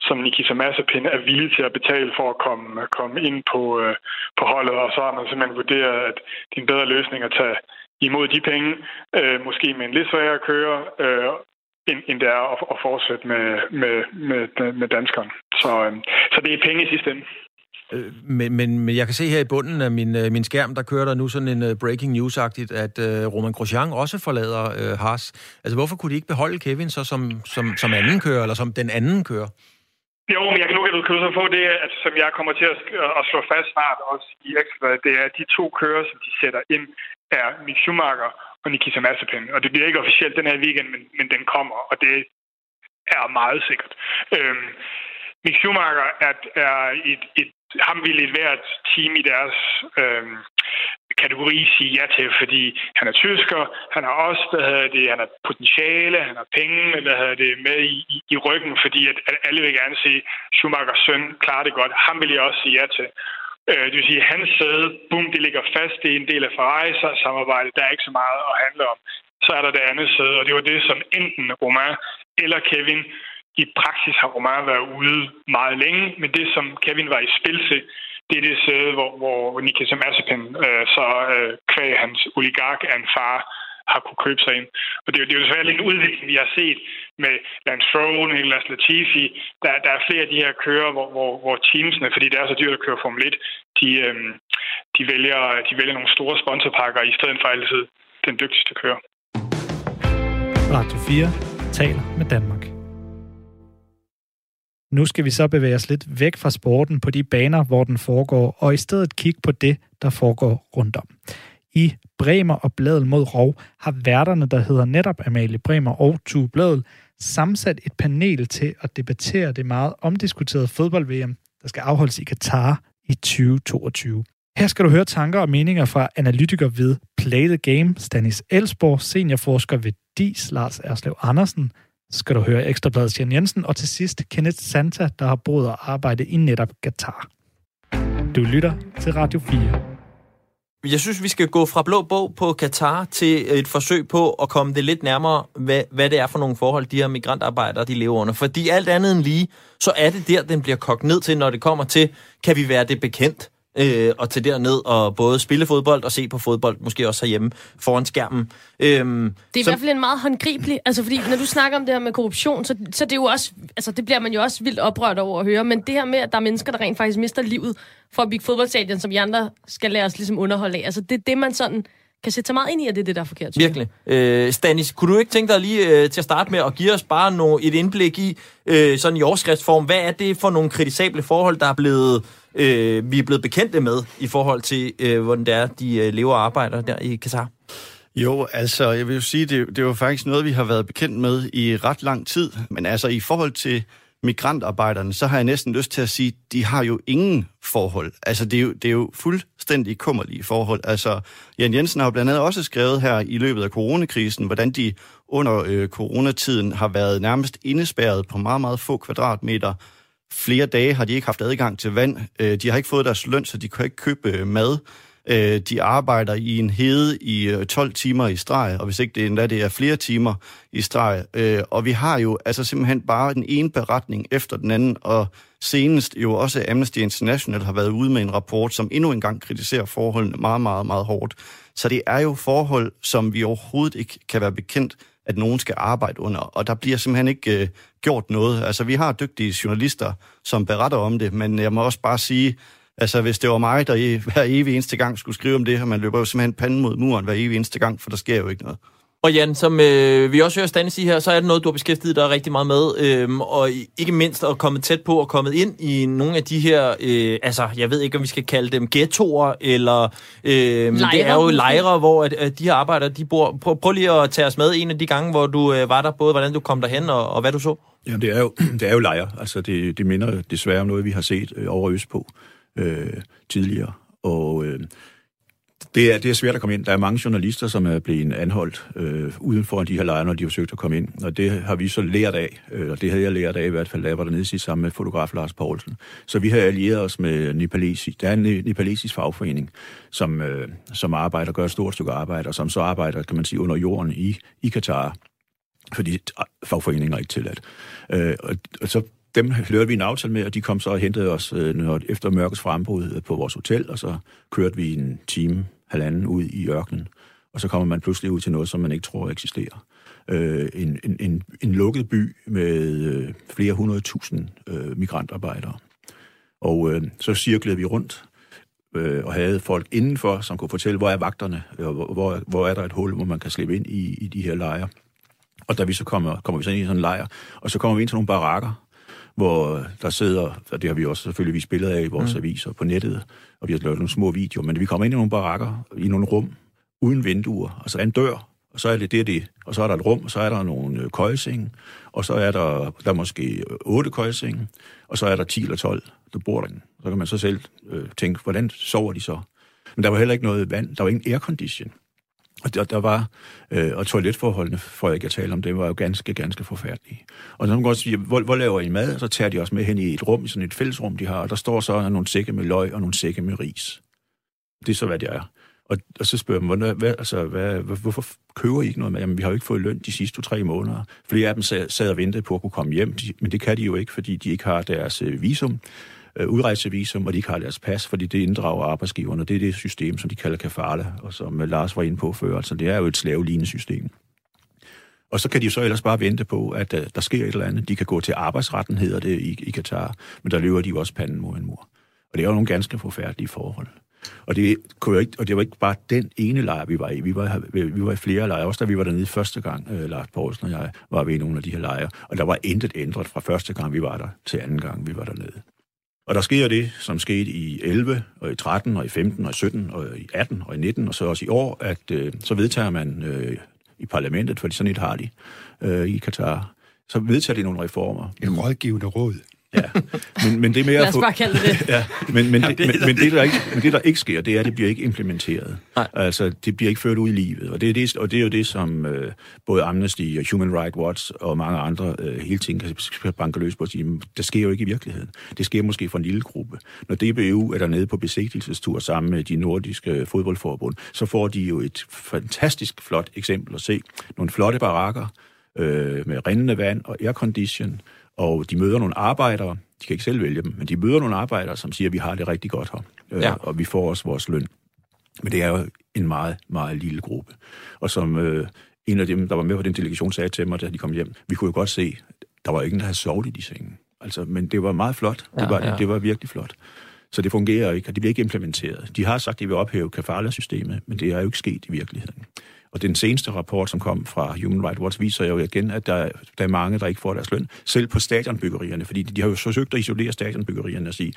som Nikita Mazepin er villig til at betale for at komme, komme ind på, øh, på holdet. Og så har man simpelthen vurderet, at det er en bedre løsning at tage imod de penge, øh, måske med en lidt sværere køre, øh, end, end det er at, at fortsætte med, med, med, med danskeren. Så, øh, så det er penge i sidste ende. Øh, men, men, men jeg kan se her i bunden af min, øh, min skærm, der kører der nu sådan en uh, breaking news-agtigt, at uh, Roman Grosjean også forlader uh, Haas. Altså, hvorfor kunne de ikke beholde Kevin så som, som, som anden kører, eller som den anden kører? Jo, men jeg kan nu kan du så få det, at, altså, som jeg kommer til at, at slå fast snart også i ekstra, det er de to kører, som de sætter ind, er Mick Schumacher og Nikita Mazepin. Og det bliver ikke officielt den her weekend, men, men den kommer, og det er meget sikkert. Øhm, Mick Schumacher er, er et, et ham ville et hvert team i deres øh, kategori sige ja til, fordi han er tysker, han har også, hvad hedder det, han har potentiale, han har penge, hvad hedder det, med i, i, i ryggen, fordi at, at alle vil gerne se Schumachers søn klarer det godt. Ham vil jeg også sige ja til. Øh, det vil sige, at hans sæde, boom, det ligger fast. Det er en del af Ferrari-samarbejdet. Der er ikke så meget at handle om. Så er der det andet sæde, og det var det, som enten Romain eller Kevin i praksis har Romain været ude meget længe, men det, som Kevin var i spil til, det er det sæde, hvor, hvor Nikita Mazepin øh, så øh, kvæg hans oligark af en far har kunne købe sig ind. Og det er jo, det er jo desværre en udvikling, vi har set med Lance Stroll, Nicolas Latifi. Der, der er flere af de her kører, hvor, hvor, hvor teamsene, fordi det er så dyrt at køre Formel 1, de, øhm, de, vælger, de vælger nogle store sponsorpakker i stedet for altid den dygtigste kører. Radio 4 taler med Danmark. Nu skal vi så bevæge os lidt væk fra sporten på de baner, hvor den foregår, og i stedet kigge på det, der foregår rundt om. I Bremer og Bladel mod Rov har værterne, der hedder netop Amalie Bremer og Tue Bladel, sammensat et panel til at debattere det meget omdiskuterede fodbold-VM, der skal afholdes i Katar i 2022. Her skal du høre tanker og meninger fra analytiker ved Play the Game, Stanis Elsborg, seniorforsker ved DIS, Lars Erslev Andersen, skal du høre Ekstrabladets Jan Jensen, og til sidst Kenneth Santa, der har boet og arbejdet i netop Qatar. Du lytter til Radio 4. Jeg synes, vi skal gå fra blå bog på Katar til et forsøg på at komme det lidt nærmere, hvad, hvad det er for nogle forhold, de her migrantarbejdere de lever under. Fordi alt andet end lige, så er det der, den bliver kogt ned til, når det kommer til, kan vi være det bekendt? Øh, og til derned og både spille fodbold og se på fodbold, måske også herhjemme foran skærmen. Øhm, det er i hvert fald en meget håndgribelig, altså fordi når du snakker om det her med korruption, så, så det er jo også, altså det bliver man jo også vildt oprørt over at høre, men det her med, at der er mennesker, der rent faktisk mister livet for at bygge fodboldstadion, som vi andre skal lade os ligesom underholde af, altså det er det, man sådan kan sætte sig meget ind i, at det er det, der er forkert. Virkelig. Øh, Stanis, kunne du ikke tænke dig lige øh, til at starte med at give os bare no, et indblik i, øh, sådan i overskriftsform, hvad er det for nogle kritisable forhold, der er blevet, øh, vi er blevet bekendte med i forhold til, øh, hvordan det er, de øh, lever og arbejder der i Katar? Jo, altså, jeg vil jo sige, det, det var faktisk noget, vi har været bekendt med i ret lang tid. Men altså, i forhold til migrantarbejderne, så har jeg næsten lyst til at sige, de har jo ingen forhold. Altså, det er jo, det er jo fuldstændig kummerlige forhold. Altså, Jan Jensen har jo blandt andet også skrevet her i løbet af coronakrisen, hvordan de under øh, coronatiden har været nærmest indespærret på meget, meget få kvadratmeter. Flere dage har de ikke haft adgang til vand. Øh, de har ikke fået deres løn, så de kan ikke købe øh, mad. Øh, de arbejder i en hede i øh, 12 timer i streg, og hvis ikke det endda det er flere timer i streg. Øh, og vi har jo altså simpelthen bare den ene beretning efter den anden, og senest jo også Amnesty International har været ude med en rapport, som endnu engang kritiserer forholdene meget, meget, meget hårdt. Så det er jo forhold, som vi overhovedet ikke kan være bekendt, at nogen skal arbejde under, og der bliver simpelthen ikke øh, gjort noget. Altså, vi har dygtige journalister, som beretter om det, men jeg må også bare sige, Altså, hvis det var mig, der hver evig eneste gang skulle skrive om det her, man løber jo simpelthen panden mod muren hver evig eneste gang, for der sker jo ikke noget. Og Jan, som øh, vi også hører Stanley sige her, så er det noget, du har beskæftiget dig rigtig meget med, øh, og ikke mindst at komme tæt på og kommet ind i nogle af de her, øh, altså jeg ved ikke, om vi skal kalde dem ghettoer, eller øh, lejre. det er jo lejre, hvor at, at de her arbejdere, de bor. Prøv, prøv lige at tage os med en af de gange, hvor du øh, var der, både hvordan du kom derhen og, og hvad du så. Jamen, det er jo, det er jo lejre. Altså, det, det minder desværre om noget, vi har set øh, over øst på øh, tidligere. Og øh, det, er, det er svært at komme ind. Der er mange journalister, som er blevet anholdt øh, uden for de her lejre, når de har forsøgt at komme ind. Og det har vi så lært af, øh, og det havde jeg lært af i hvert fald, da jeg var dernede sidst sammen med fotograf Lars Poulsen. Så vi har allieret os med Nepalesi. Der er en nepalesisk fagforening, som, øh, som arbejder, gør et stort stykke arbejde, og som så arbejder, kan man sige, under jorden i, i Katar fordi fagforeninger er ikke tilladt. Øh, og, og så dem hørte vi en aftale med, og de kom så og hentede os øh, efter mørkets frembrud øh, på vores hotel, og så kørte vi en time, halvanden ud i ørkenen, og så kommer man pludselig ud til noget, som man ikke tror eksisterer. Øh, en, en, en, en lukket by med øh, flere hundrede tusind øh, migrantarbejdere. Og øh, så cirklede vi rundt, øh, og havde folk indenfor, som kunne fortælle, hvor er vagterne, og hvor, hvor, hvor er der et hul, hvor man kan slippe ind i, i de her lejre. Og da vi så kommer, kommer vi så ind i sådan en lejr, og så kommer vi ind til nogle barakker, hvor der sidder, og det har vi også selvfølgelig vist billeder af i vores mm. aviser på nettet, og vi har lavet nogle små videoer, men vi kommer ind i nogle barakker, i nogle rum, uden vinduer, altså en dør, og så er det det, det. Og så er der et rum, og så er der nogle øh, køjesenge, og så er der, der er måske otte køjesenge, og så er der 10 eller 12, der bor derinde. Så kan man så selv øh, tænke, hvordan sover de så? Men der var heller ikke noget vand, der var ingen aircondition. Og der, der var, øh, og toiletforholdene, for jeg ikke at tale om det, var jo ganske, ganske forfærdelige. Og så kan man godt sige, hvor, hvor laver I mad? Og så tager de også med hen i et rum, i sådan et fællesrum, de har, og der står så nogle sække med løg og nogle sække med ris. Det er så, hvad det er. Og, og så spørger man, hvad, hvad, altså, hvad, hvorfor køber I ikke noget med? Jamen, vi har jo ikke fået løn de sidste to-tre måneder. Flere af dem sad, sad og ventede på at kunne komme hjem, men det kan de jo ikke, fordi de ikke har deres øh, visum øh, udrejsevisum, og de ikke har deres pas, fordi det inddrager arbejdsgiverne. Det er det system, som de kalder kafala, og som øh, Lars var inde på før. Altså, det er jo et slavelignende system. Og så kan de så ellers bare vente på, at øh, der sker et eller andet. De kan gå til arbejdsretten, hedder det i, i Katar, men der løber de jo også panden mod en mur. Og det er jo nogle ganske forfærdelige forhold. Og det, kunne jo ikke, og det var ikke bare den ene lejr, vi var i. Vi var, vi var i flere lejre. Også da vi var dernede første gang, øh, Lars Poulsen og jeg, var vi i nogle af de her lejre. Og der var intet ændret fra første gang, vi var der, til anden gang, vi var dernede. Og der sker det, som skete i 11, og i 13, og i 15, og i 17, og i 18, og i 19, og så også i år, at øh, så vedtager man øh, i parlamentet, for sådan et har de øh, i Katar, så vedtager de nogle reformer. En rådgivende råd. Ja, men, men det er mere... Lad os bare kalde det ja, men, men, det, men, men, det, der ikke, men det, der ikke sker, det er, at det bliver ikke implementeret. Nej. Altså, det bliver ikke ført ud i livet. Og det er, det, og det er jo det, som øh, både Amnesty og Human Rights Watch og mange andre øh, hele tiden kan banke løs på at sige, det sker jo ikke i virkeligheden. Det sker måske for en lille gruppe. Når DBU er der nede på besigtigelsestur sammen med de nordiske fodboldforbund, så får de jo et fantastisk flot eksempel at se. Nogle flotte barakker, øh, med rindende vand og aircondition, og de møder nogle arbejdere, de kan ikke selv vælge dem, men de møder nogle arbejdere, som siger, at vi har det rigtig godt her, øh, ja. og vi får også vores løn. Men det er jo en meget, meget lille gruppe. Og som øh, en af dem, der var med på den delegation, sagde til mig, da de kom hjem, vi kunne jo godt se, der var ingen, der havde sovet i de senge. Altså, men det var meget flot. Det, ja, var, ja. det var virkelig flot. Så det fungerer ikke, og det bliver ikke implementeret. De har sagt, at de vil ophæve kafala-systemet, men det er jo ikke sket i virkeligheden. Og den seneste rapport, som kom fra Human Rights Watch, viser jo igen, at der, der er mange, der ikke får deres løn, selv på stadionbyggerierne, fordi de har jo forsøgt at isolere stadionbyggerierne og sige,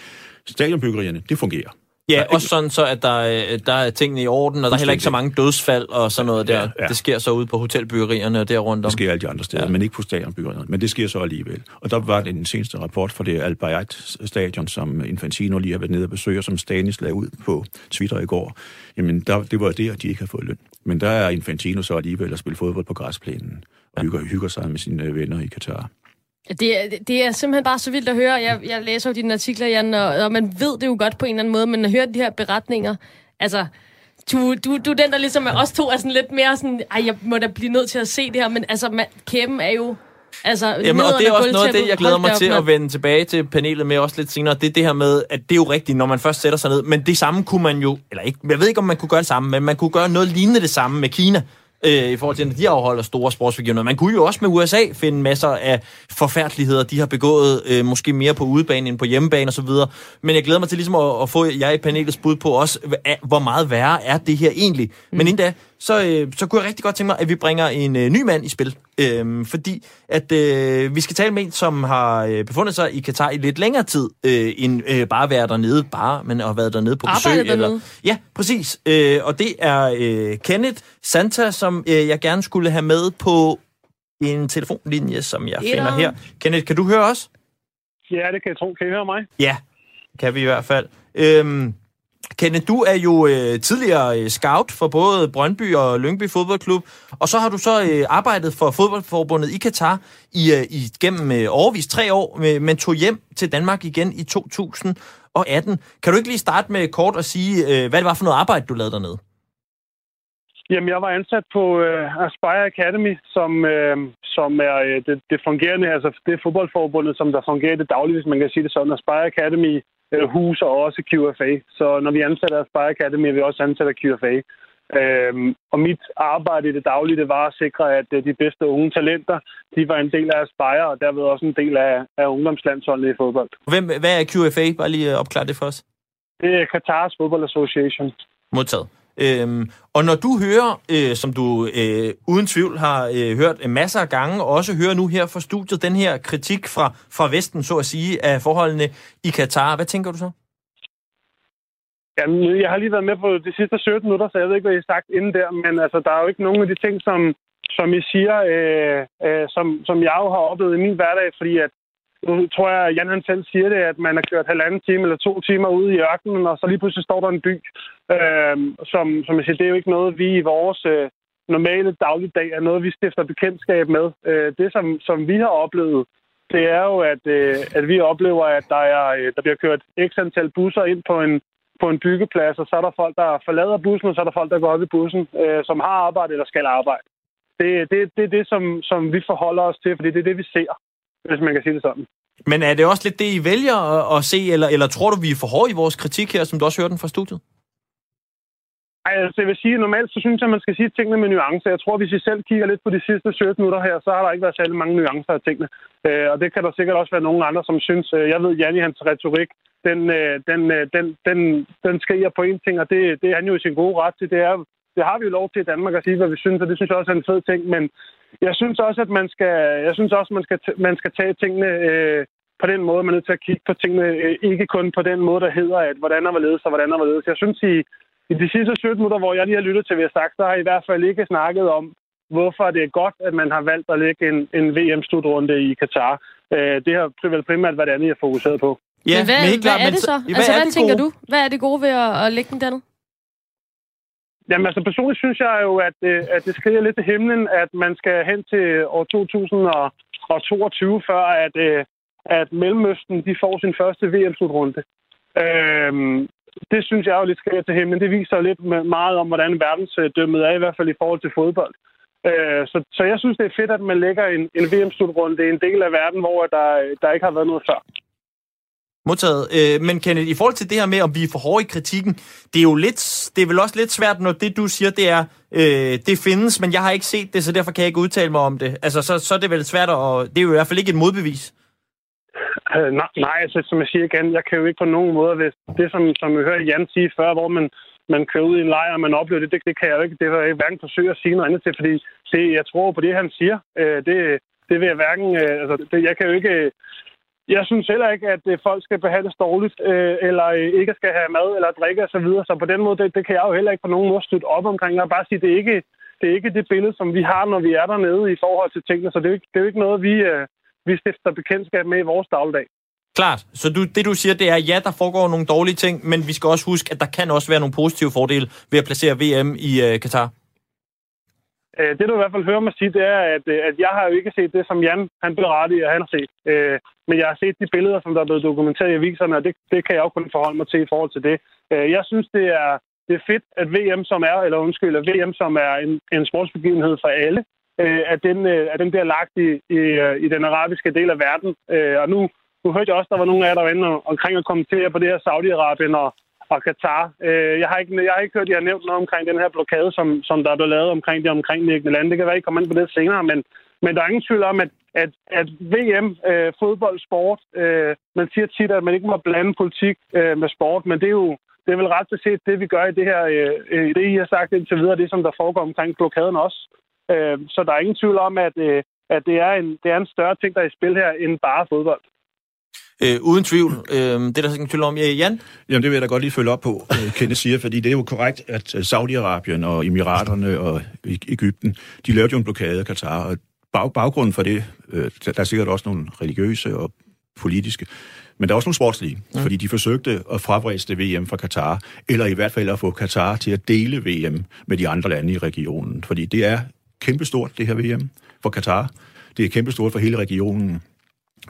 stadionbyggerierne, det fungerer. Ja, også sådan så, at der, øh, der er tingene i orden, og der er heller ikke så mange dødsfald og sådan noget der. Ja, ja. Det sker så ude på hotelbyggerierne og der rundt om. Det sker alle de andre steder, ja. men ikke på stadionbyggerierne. Men det sker så alligevel. Og der var den seneste rapport for det Al Bayat stadion, som Infantino lige har været nede og besøger, som Stanis lagde ud på Twitter i går. Jamen, der, det var det, at de ikke har fået løn. Men der er Infantino så alligevel at spille fodbold på græsplænen og hygger, hygger sig med sine venner i Katar. Det er, det er simpelthen bare så vildt at høre. Jeg, jeg læser jo dine artikler, Jan, og, og man ved det jo godt på en eller anden måde, men at høre de her beretninger, altså, du, du, du er den, der ligesom er os to er sådan lidt mere sådan, ej, jeg må da blive nødt til at se det her, men altså, man, kæben er jo Altså, Jamen, og det er også noget af det, jeg glæder mig til at vende tilbage til panelet med også lidt senere. Det er det her med, at det er jo rigtigt, når man først sætter sig ned. Men det samme kunne man jo, eller ikke, jeg ved ikke, om man kunne gøre det samme, men man kunne gøre noget lignende det samme med Kina øh, i forhold til, at de afholder store sportsbegivenheder. Man kunne jo også med USA finde masser af forfærdeligheder, de har begået, øh, måske mere på udebane end på hjemmebane osv. Men jeg glæder mig til ligesom at, at få jer i panelets bud på også, hvor meget værre er det her egentlig. Mm. Men inden da, så, øh, så kunne jeg rigtig godt tænke mig, at vi bringer en øh, ny mand i spil. Øh, fordi at øh, vi skal tale med en, som har øh, befundet sig i Katar i lidt længere tid, øh, end øh, bare at være dernede, bare, men at have været dernede på besøg. Arbejdet eller, Ja, præcis. Øh, og det er øh, Kenneth Santa, som øh, jeg gerne skulle have med på en telefonlinje, som jeg Etter. finder her. Kenneth, kan du høre os? Ja, det kan jeg tro. Kan I høre mig? Ja, kan vi i hvert fald. Øhm, Kenneth, du er jo øh, tidligere øh, scout for både Brøndby og Lyngby Fodboldklub, og så har du så øh, arbejdet for fodboldforbundet i Katar i, øh, i gennem øh, overvis tre år, øh, men tog hjem til Danmark igen i 2018. Kan du ikke lige starte med kort at sige, øh, hvad det var for noget arbejde, du lavede dernede? Jamen, jeg var ansat på øh, Aspire Academy, som, øh, som er øh, det, det fungerende, altså det er fodboldforbundet, som der fungerer i det daglige, hvis man kan sige det sådan. Aspire Academy øh, huser også QFA, så når vi ansætter Aspire Academy, er vi også ansat af QFA. Øhm, og mit arbejde i det daglige, det var at sikre, at øh, de bedste unge talenter, de var en del af Aspire, og derved også en del af, af ungdomslandsholdet i fodbold. Hvem, hvad er QFA? Bare lige øh, opklare det for os. Det er Qatars Football Association. Modtaget. Øhm, og når du hører, øh, som du øh, uden tvivl har øh, hørt en masser af gange, og også hører nu her fra studiet, den her kritik fra, fra Vesten, så at sige, af forholdene i Katar, hvad tænker du så? Jamen, jeg har lige været med på de sidste 17 minutter, så jeg ved ikke, hvad I har sagt inden der, men altså, der er jo ikke nogen af de ting, som, som I siger, øh, øh, som, som jeg jo har oplevet i min hverdag, fordi at nu tror jeg, at Jan han selv siger det, at man har kørt halvanden time eller to timer ude i ørkenen, og så lige pludselig står der en by. Øh, som, som jeg siger, det er jo ikke noget, vi i vores øh, normale dagligdag er noget, vi stifter bekendtskab med. Øh, det, som, som vi har oplevet, det er jo, at, øh, at vi oplever, at der, er, øh, der bliver kørt x antal busser ind på en, på en byggeplads, og så er der folk, der forlader bussen, og så er der folk, der går op i bussen, øh, som har arbejde eller skal arbejde. Det, det, det er det, som, som vi forholder os til, fordi det er det, vi ser, hvis man kan sige det sådan. Men er det også lidt det, I vælger at, at se, eller, eller tror du, vi er for hårde i vores kritik her, som du også hørte den fra studiet? Ej, altså, jeg vil sige, normalt så synes jeg, at man skal sige tingene med nuancer. Jeg tror, hvis vi selv kigger lidt på de sidste 17 minutter her, så har der ikke været særlig mange nuancer af tingene. Øh, og det kan der sikkert også være nogen andre, som synes. Øh, jeg ved, Janni, hans retorik, den, øh, den, øh, den, den, den skriger på en ting, og det, det er han jo i sin gode ret til. Det, er, det har vi jo lov til i Danmark at sige, hvad vi synes, og det synes jeg også er en fed ting. Men jeg synes også, at man skal, jeg synes også, man skal, man skal tage tingene øh, på den måde, man er nødt til at kigge på tingene, øh, ikke kun på den måde, der hedder, at hvordan er hvorledes og hvordan er hvorledes. Jeg synes, i, i de sidste 17 minutter, hvor jeg lige har lyttet til, hvad jeg har sagt, så har jeg i hvert fald ikke snakket om, hvorfor det er godt, at man har valgt at lægge en, en VM-slutrunde i Katar. Øh, det har vel primært været andet, jeg har fokuseret på. Ja, men hvad, men helt hvad klart, er det så? så- hvad altså, er hvad det tænker gode? du? Hvad er det gode ved at, at lægge den dernede? Jamen altså personligt synes jeg jo, at, øh, at det skriger lidt til himlen, at man skal hen til år 2022, før at, øh, at Mellemøsten de får sin første VM-slutrunde. Øhm, det synes jeg jo lidt skriger til himlen. Det viser lidt meget om, hvordan verdensdømmet er, i hvert fald i forhold til fodbold. Øh, så, så jeg synes, det er fedt, at man lægger en, en VM-slutrunde. Det er en del af verden, hvor der, der ikke har været noget før. Modtaget. Øh, men Kenneth, i forhold til det her med om vi er for hård i kritikken, det er jo lidt, det er vel også lidt svært, når det du siger, det er, øh, det findes, men jeg har ikke set det, så derfor kan jeg ikke udtale mig om det. Altså, så, så er det vel svært, og det er jo i hvert fald ikke et modbevis. Øh, nej, nej, altså, som jeg siger igen, jeg kan jo ikke på nogen måde, hvis det, som, som jeg hørte Jan sige før, hvor man, man kører ud i en lejr, og man oplever det, det, det kan jeg jo ikke, det vil jeg hverken forsøge at sige noget andet til, fordi det, jeg tror på det, han siger, øh, det, det vil jeg hverken, øh, altså, det, jeg kan jo ikke, jeg synes heller ikke, at øh, folk skal behandles dårligt, øh, eller øh, ikke skal have mad eller drikke osv., så, videre. så på den måde, det, det kan jeg jo heller ikke på nogen måde støtte op omkring. Jeg vil bare sige, det er ikke det, er ikke det billede, som vi har, når vi er dernede i forhold til tingene, så det er jo ikke, det er jo ikke noget, vi, øh, vi stifter bekendtskab med i vores dagligdag. Klart. Så du, det du siger, det er, ja, der foregår nogle dårlige ting, men vi skal også huske, at der kan også være nogle positive fordele ved at placere VM i øh, Katar. Øh, det, du i hvert fald hører mig sige, det er, at, øh, at jeg har jo ikke set det, som Jan han berettiger, han har set. Øh, men jeg har set de billeder, som der er blevet dokumenteret i aviserne, og det, det kan jeg jo kun forholde mig til i forhold til det. Øh, jeg synes, det er, det er fedt, at VM, som er, eller undskyld, at VM, som er en, en sportsbegivenhed for alle, øh, at, den, øh, at den bliver lagt i, i, øh, i den arabiske del af verden. Øh, og nu, nu hørte jeg også, der var nogle af jer, der var inde omkring at kommentere på det her Saudi-Arabien og, og Katar. Øh, jeg, har ikke, jeg har ikke hørt, at I har nævnt noget omkring den her blokade, som, som der er blevet lavet omkring de omkringliggende lande. Det kan være, I kommer ind på det senere, men, men der er ingen tvivl om, at, at, at VM, øh, fodbold, sport, øh, man siger tit, at man ikke må blande politik øh, med sport, men det er jo det er vel ret beset det, vi gør i det her, øh, i det, I har sagt indtil videre, det som der foregår omkring blokaden også. Øh, så der er ingen tvivl om, at, øh, at det, er en, det er en større ting, der er i spil her, end bare fodbold. Øh, uden tvivl. Øh, det er der ingen tvivl om. Øh, Jan? Jamen, det vil jeg da godt lige følge op på, øh, Kenneth siger, fordi det er jo korrekt, at øh, Saudi-Arabien og Emiraterne og E- Ægypten, de lavede jo en blokade af Katar, og bag, baggrunden for det, øh, der er sikkert også nogle religiøse og politiske, men der er også nogle sportslige, mm. fordi de forsøgte at fravriste VM fra Katar, eller i hvert fald at få Katar til at dele VM med de andre lande i regionen. Fordi det er kæmpestort, det her VM, for Katar. Det er kæmpestort for hele regionen.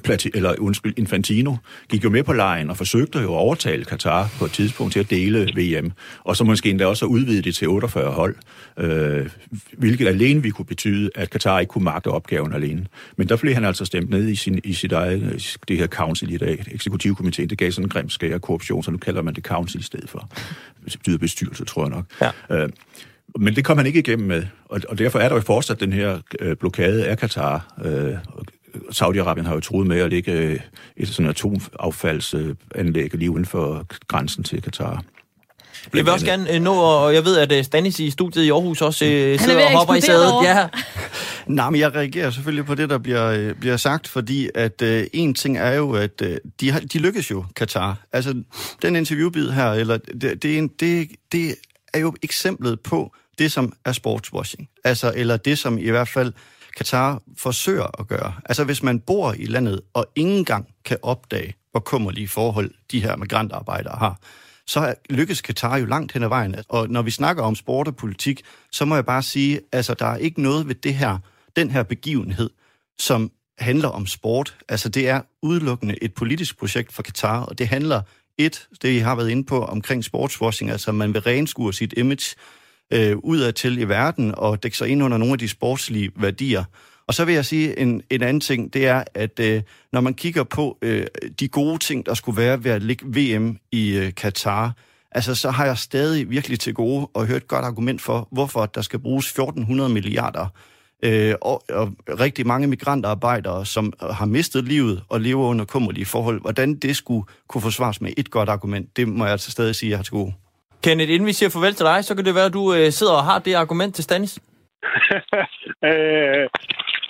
Plati, eller undskyld, Infantino gik jo med på lejen og forsøgte jo at overtale Katar på et tidspunkt til at dele VM, og så måske endda også at udvide det til 48 hold, øh, hvilket alene vi kunne betyde, at Katar ikke kunne magte opgaven alene. Men der blev han altså stemt ned i, sin, i sit eget, det her council i dag, eksekutivkomiteen, det gav sådan en grim skære korruption, så nu kalder man det council i stedet for. Det betyder bestyrelse, tror jeg nok. Ja. Øh, men det kom han ikke igennem med, og, og derfor er der jo fortsat den her øh, blokade af Katar. Øh, Saudi-Arabien har jo troet med at lægge øh, et sådan atomaffaldsanlæg lige uden for grænsen til Katar. Jeg vil også gerne øh, nå, og jeg ved, at øh, Stanis i studiet i Aarhus også øh, sidder og hopper i sædet. Ja. Nej, men jeg reagerer selvfølgelig på det, der bliver, bliver sagt, fordi at øh, en ting er jo, at øh, de, har, de lykkes jo, Katar. Altså, den interviewbid her, eller det, det, er en, det, det er jo eksemplet på det, som er sportswashing. Altså, eller det, som i hvert fald Katar forsøger at gøre. Altså hvis man bor i landet og ingen gang kan opdage, hvor kummerlige forhold de her migrantarbejdere har, så lykkes Katar jo langt hen ad vejen. Og når vi snakker om sport og politik, så må jeg bare sige, altså der er ikke noget ved det her, den her begivenhed, som handler om sport. Altså det er udelukkende et politisk projekt for Katar, og det handler et, det I har været inde på omkring sportswashing, altså man vil renskue sit image øh, udad til i verden og dække sig ind under nogle af de sportslige værdier. Og så vil jeg sige en, en anden ting, det er, at øh, når man kigger på øh, de gode ting, der skulle være ved at ligge VM i øh, Katar, altså så har jeg stadig virkelig til gode og hørt et godt argument for, hvorfor der skal bruges 1400 milliarder øh, og, og rigtig mange migrantarbejdere, som har mistet livet og lever under kummerlige forhold. Hvordan det skulle kunne forsvares med et godt argument, det må jeg altså stadig sige, at jeg har til gode. Kenneth, inden vi siger farvel til dig, så kan det være, at du øh, sidder og har det argument til Stanis. øh,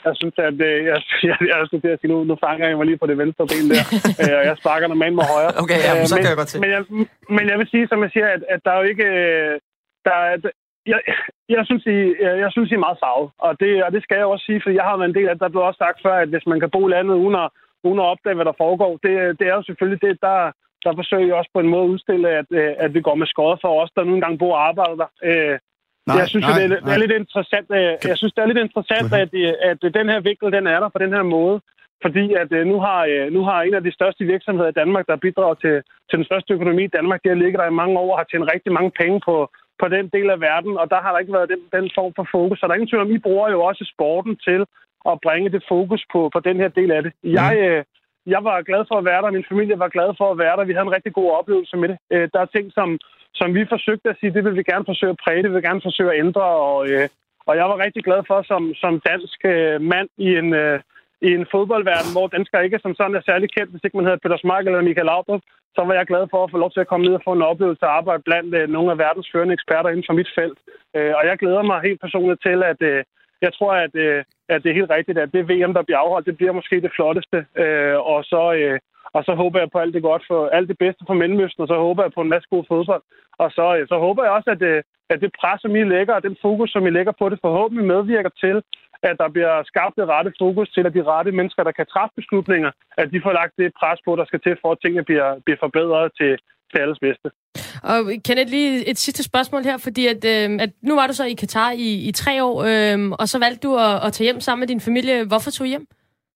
jeg synes, at øh, jeg, jeg, jeg til at sige, nu, nu fanger jeg mig lige på det venstre ben der, øh, og jeg sparker normalt med højre. Okay, ja, så men, kan jeg godt se. Men jeg, men jeg vil sige, som jeg siger, at, at der er jo ikke... Øh, der er, jeg, jeg, synes, I, jeg, jeg synes, I er meget farvet, og det, og det skal jeg også sige, for jeg har været en del af det. Der blev også sagt før, at hvis man kan bo landet uden at, uden at opdage, hvad der foregår, det, det er jo selvfølgelig det, der, der forsøger jeg også på en måde at udstille, at, øh, at vi går med skåret for os, der nu engang bor og arbejder der. Øh, nej, jeg synes, nej, det, er, det er lidt interessant. Øh, jeg synes, det er lidt interessant, at, at den her vinkel, den er der på den her måde. Fordi at nu har, nu har en af de største virksomheder i Danmark, der bidrager til, til den største økonomi i Danmark, det har ligget der i mange år og har tjent rigtig mange penge på, på den del af verden, og der har der ikke været den, den form for fokus. Så der er ingen tvivl om, I bruger jo også sporten til at bringe det fokus på, på den her del af det. Jeg, mm jeg var glad for at være der, min familie var glad for at være der. Vi havde en rigtig god oplevelse med det. Øh, der er ting, som, som vi forsøgte at sige, det vil vi gerne forsøge at præge, det vil vi gerne forsøge at ændre. Og, øh, og jeg var rigtig glad for, som, som dansk øh, mand i en, øh, i en fodboldverden, hvor dansker ikke som sådan er særlig kendt, hvis ikke man hedder Peter Smark eller Michael Laudrup, så var jeg glad for at få lov til at komme ned og få en oplevelse at arbejde blandt øh, nogle af verdens førende eksperter inden for mit felt. Øh, og jeg glæder mig helt personligt til, at, øh, jeg tror, at, øh, at det er helt rigtigt, at det VM, der bliver afholdt, det bliver måske det flotteste. Øh, og, så, øh, og så håber jeg på alt det godt for alt det bedste for Mellemøsten, og så håber jeg på en masse god fodbold. Og så, øh, så håber jeg også, at, øh, at det pres, som I lægger, og den fokus, som I lægger på det, forhåbentlig medvirker til, at der bliver skabt det rette fokus til, at de rette mennesker, der kan træffe beslutninger, at de får lagt det pres på, der skal til, for at tingene bliver, bliver forbedret til, til alles bedste. Og Kenneth, lige et sidste spørgsmål her, fordi at, øh, at nu var du så i Katar i, i tre år, øh, og så valgte du at, at tage hjem sammen med din familie. Hvorfor tog I hjem?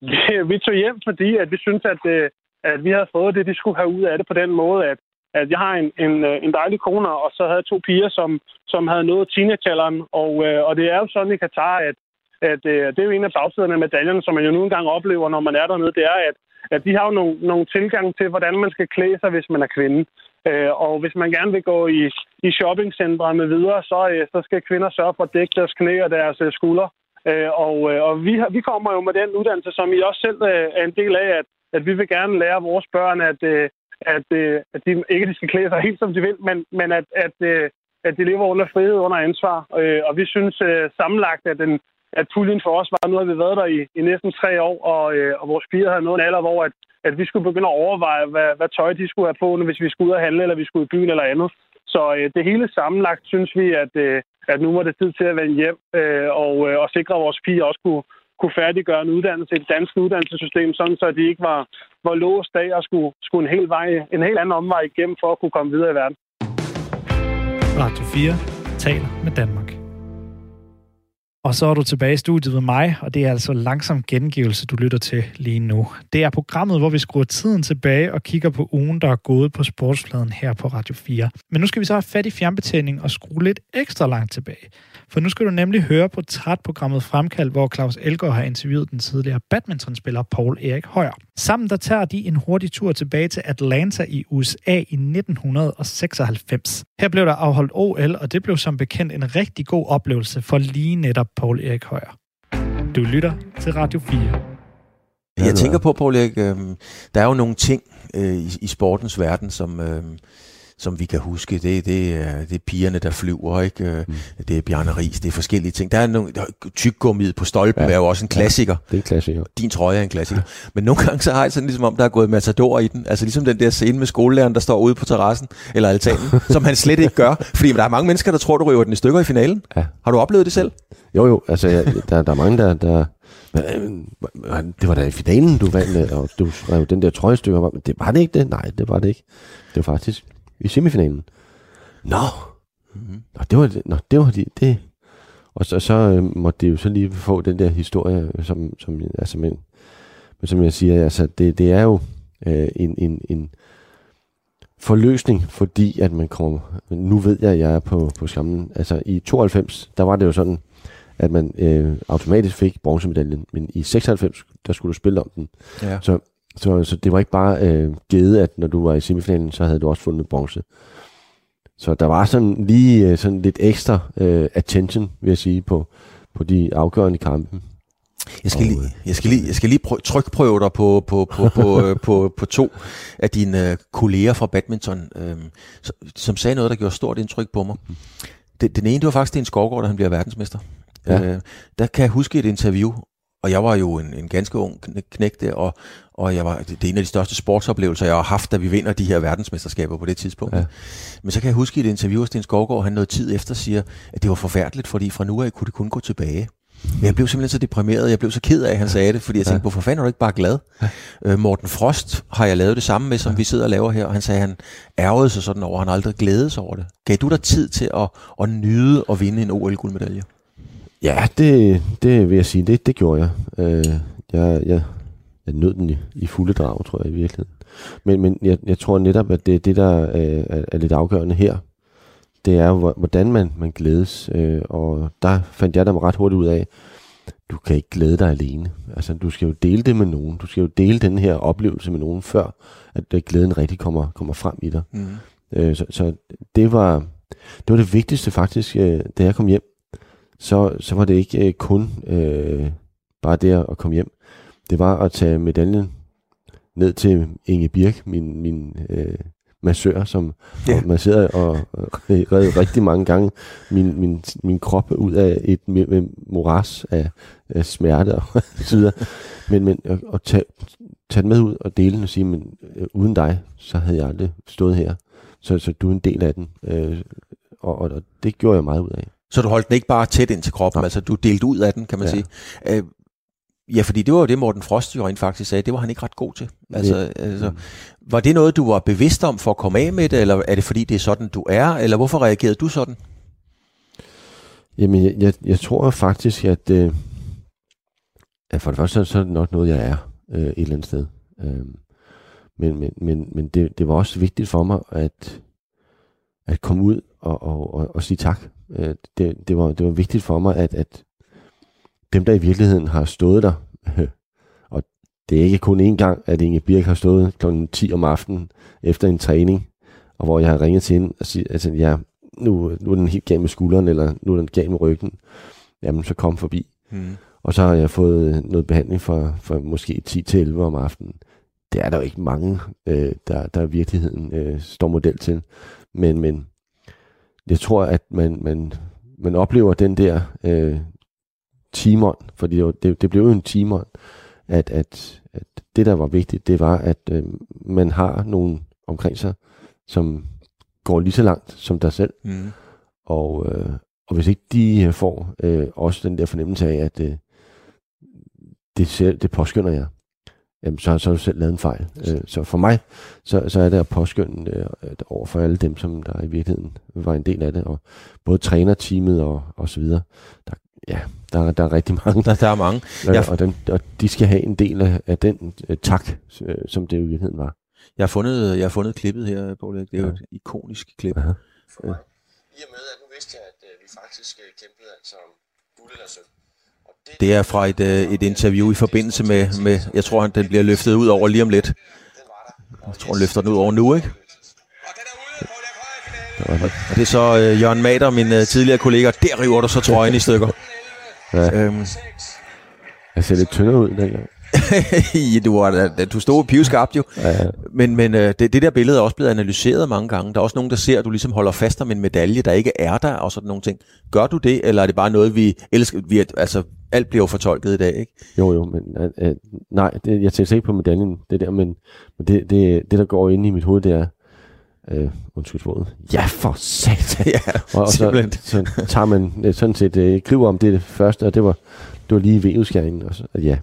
Ja, vi tog hjem, fordi at vi synes at, øh, at vi havde fået det, de skulle have ud af det på den måde, at, at jeg har en, en, øh, en dejlig kone, og så havde jeg to piger, som, som havde nået teenagealderen. Og, øh, og det er jo sådan i Katar, at, at øh, det er jo en af bagsiderne af medaljerne, som man jo nu engang oplever, når man er dernede, det er, at, at de har jo nogle, nogle tilgang til, hvordan man skal klæde sig, hvis man er kvinde. Øh, og hvis man gerne vil gå i, i shoppingcentre med videre, så, øh, så skal kvinder sørge for at dække deres knæ og deres øh, skuldre. Øh, og øh, og vi, vi kommer jo med den uddannelse, som I også selv øh, er en del af, at, at vi vil gerne lære vores børn, at, øh, at, øh, at de ikke de skal klæde sig helt som de vil, men, men at, at, øh, at de lever under frihed, under ansvar. Øh, og vi synes øh, sammenlagt, at, den, at puljen for os var, nu har vi været der i, i næsten tre år, og, øh, og vores piger havde nået en alder, hvor at, at vi skulle begynde at overveje, hvad, hvad tøj de skulle have på, hvis vi skulle ud og handle, eller vi skulle i byen eller andet. Så øh, det hele sammenlagt synes vi, at, øh, at nu var det tid til at vende hjem øh, og, øh, og sikre, at vores piger også kunne, kunne færdiggøre en uddannelse i det danske uddannelsessystem, sådan så de ikke var, var låst af og skulle, skulle en, hel vej, en helt anden omvej igennem for at kunne komme videre i verden. Radio 4 taler med Danmark. Og så er du tilbage i studiet med mig, og det er altså langsom gengivelse, du lytter til lige nu. Det er programmet, hvor vi skruer tiden tilbage og kigger på ugen, der er gået på sportsfladen her på Radio 4. Men nu skal vi så have fat i fjernbetjening og skrue lidt ekstra langt tilbage. For nu skal du nemlig høre på trætprogrammet Fremkald, hvor Claus Elgaard har interviewet den tidligere badmintonspiller Paul Erik Højer. Sammen der tager de en hurtig tur tilbage til Atlanta i USA i 1996. Her blev der afholdt OL, og det blev som bekendt en rigtig god oplevelse for lige netop Paul Erik Højer. Du lytter til Radio 4. Jeg tænker på, Paul Erik, øh, der er jo nogle ting øh, i, i sportens verden, som... Øh, som vi kan huske, det, det, er, det er pigerne, der flyver, ikke? Øh, mm. det er Bjarne Ries, det er forskellige ting. Der er nogle, tyggummiet på stolpen, ja. er jo også en klassiker. Ja, det er en klassiker. Din trøje er en klassiker. Ja. Men nogle gange så har jeg sådan ligesom om, der er gået matador i den. Altså ligesom den der scene med skolelæreren, der står ude på terrassen, eller altanen, som han slet ikke gør. Fordi der er mange mennesker, der tror, du ryger den i stykker i finalen. Ja. Har du oplevet det selv? Jo, jo. Altså, jeg, der, der er mange, der, der det var da i finalen, du vandt, og du skrev den der trøjestykker. Men det var det ikke det? Nej, det var det ikke. Det var faktisk i semifinalen. Nå, mm-hmm. Nå det var det. Nå, det var det. det. Og så, så øh, måtte det jo så lige få den der historie, som, som, altså, men, men som jeg siger, altså, det, det er jo øh, en, en, en forløsning, fordi at man kommer, nu ved jeg, at jeg er på, på skammen, altså i 92, der var det jo sådan, at man øh, automatisk fik bronzemedaljen, men i 96, der skulle du spille om den. Ja. Så så, så det var ikke bare øh, givet, at når du var i semifinalen, så havde du også fundet bronze. Så der var sådan lige øh, sådan lidt ekstra øh, attention, vil jeg sige, på, på de afgørende kampe. Jeg skal, lige, øh, jeg skal lige, jeg skal lige prø- trykprøve dig på, på, på, på, øh, på, på to af dine kolleger fra badminton, øh, som sagde noget, der gjorde stort indtryk på mig. Det, den ene, det var faktisk Sten Skovgaard, da han bliver verdensmester. Ja. Øh, der kan jeg huske et interview, og jeg var jo en, en ganske ung knæk der, og, og jeg var, det, er en af de største sportsoplevelser, jeg har haft, da vi vinder de her verdensmesterskaber på det tidspunkt. Ja. Men så kan jeg huske i et interview, at Sten Skovgaard, han noget tid efter siger, at det var forfærdeligt, fordi fra nu af kunne det kun gå tilbage. Men jeg blev simpelthen så deprimeret, jeg blev så ked af, at han sagde det, fordi jeg tænkte, ja. hvorfor fanden er du ikke bare glad? Ja. Øh, Morten Frost har jeg lavet det samme med, som ja. vi sidder og laver her, og han sagde, at han ærgede sig sådan over, at han aldrig glædede sig over det. Gav du dig tid til at, at nyde og vinde en OL-guldmedalje? Ja, det, det vil jeg sige, det, det gjorde jeg. Øh, jeg, jeg, jeg nød den i, i fulde drag, tror jeg i virkeligheden. Men, men jeg, jeg tror netop, at det det, der øh, er, er lidt afgørende her. Det er jo, hvordan man, man glædes. Øh, og der fandt jeg dem ret hurtigt ud af, du kan ikke glæde dig alene. Altså, du skal jo dele det med nogen. Du skal jo dele den her oplevelse med nogen, før at øh, glæden rigtig kommer, kommer frem i dig. Mm. Øh, så, så det var det var det vigtigste faktisk, øh, da jeg kom hjem så, så var det ikke øh, kun øh, bare det at komme hjem. Det var at tage medaljen ned til Inge Birk, min, min øh, massør, som yeah. masserede og, og redde rigtig mange gange min, min, min krop ud af et moras af, af smerte og så videre. Men, men at, at tage, tage den med ud og dele den og sige, men øh, uden dig, så havde jeg aldrig stået her. Så, så du er en del af den. Øh, og, og, og det gjorde jeg meget ud af. Så du holdt den ikke bare tæt ind til kroppen, ja. altså du delte ud af den, kan man ja. sige. Øh, ja, fordi det var jo det, Morten Frost jo rent faktisk sagde, det var han ikke ret god til. Altså, ja. altså, mm. Var det noget, du var bevidst om for at komme af med det, eller er det fordi, det er sådan, du er, eller hvorfor reagerede du sådan? Jamen, jeg, jeg, jeg tror faktisk, at, øh, at for det første, så er det nok noget, jeg er øh, et eller andet sted. Øh, men men, men, men det, det var også vigtigt for mig, at, at komme ud og, og, og, og sige tak. Øh, det, det, var, det var vigtigt for mig, at, at dem, der i virkeligheden har stået der, og det er ikke kun én gang, at Inge Birk har stået kl. 10 om aftenen efter en træning, og hvor jeg har ringet til hende og siger, altså, ja, nu, nu er den helt gal med skulderen, eller nu er den gal med ryggen. Jamen, så kom forbi. Mm. Og så har jeg fået noget behandling for, for måske 10-11 om aftenen. Det er der jo ikke mange, øh, der, der i virkeligheden øh, står model til. Men, men jeg tror, at man, man, man oplever den der øh, timon, fordi det, det, det blev jo en timon, at, at, at det, der var vigtigt, det var, at øh, man har nogen omkring sig, som går lige så langt som dig selv. Mm. Og, øh, og hvis ikke de får øh, også den der fornemmelse af, at øh, det, ser, det påskynder jeg. Jamen, så, så har du selv lavet en fejl. Øh, så for mig, så, så er det at påskynde øh, over for alle dem, som der i virkeligheden var en del af det, og både trænerteamet og, og så videre. Der, ja, der, der er rigtig mange. Der, der er mange. Og, Jeg, og, den, og de skal have en del af, af den øh, tak, øh, som det i virkeligheden var. jeg, har fundet, jeg har fundet klippet her, Erik. Det er jo et ikonisk klip. Aha. Ja. I og med, at nu vidste jeg, at vi faktisk kæmpede altså om guld eller sølv. Det er fra et, øh, et interview i forbindelse med, med, jeg tror, han- den bliver løftet ud over lige om lidt. Jeg tror, han løfter den ud over nu, ikke? Og det er så øh, Jørgen Mader, min øh, tidligere kollega. Der river du så trøjen i stykker. Ja. Øhm, Jeg ser lidt tyndere ud dengang. Du, var, du stod pivskarpt jo. Ja, ja. Men, men øh, det, det der billede er også blevet analyseret mange gange. Der er også nogen, der ser, at du ligesom holder fast om en medalje, der ikke er der, og sådan nogle ting. Gør du det, eller er det bare noget, vi elsker? Vi, altså, alt bliver jo fortolket i dag, ikke? Jo, jo, men øh, øh, nej, det, jeg tænker ikke på medaljen, det der, men, men det, det, det, der går ind i mit hoved, det er, øh, undskyld sproget, ja for satan. ja, og, og så, så tager man øh, sådan set øh, griber om det, det første, og det var, det var lige væveskæringen, og så, og ja,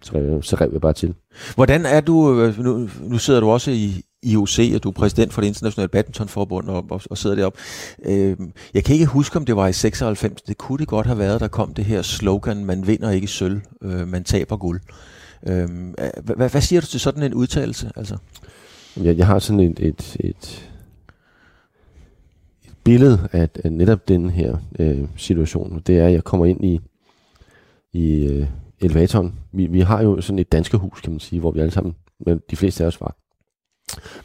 så så rev jeg bare til. Hvordan er du, øh, nu, nu sidder du også i IOC, og du er præsident for det internationale badmintonforbund og, og, og sidder deroppe. Øh, jeg kan ikke huske, om det var i 96. Det kunne det godt have været, der kom det her slogan, man vinder ikke sølv, øh, man taber guld. Øh, hvad, hvad siger du til sådan en udtalelse? Altså? Jeg, jeg har sådan et, et, et, et billede af, af netop den her øh, situation. Det er, at jeg kommer ind i, i øh, elevatoren. Vi, vi har jo sådan et danske hus, kan man sige, hvor vi alle sammen, men de fleste af os var.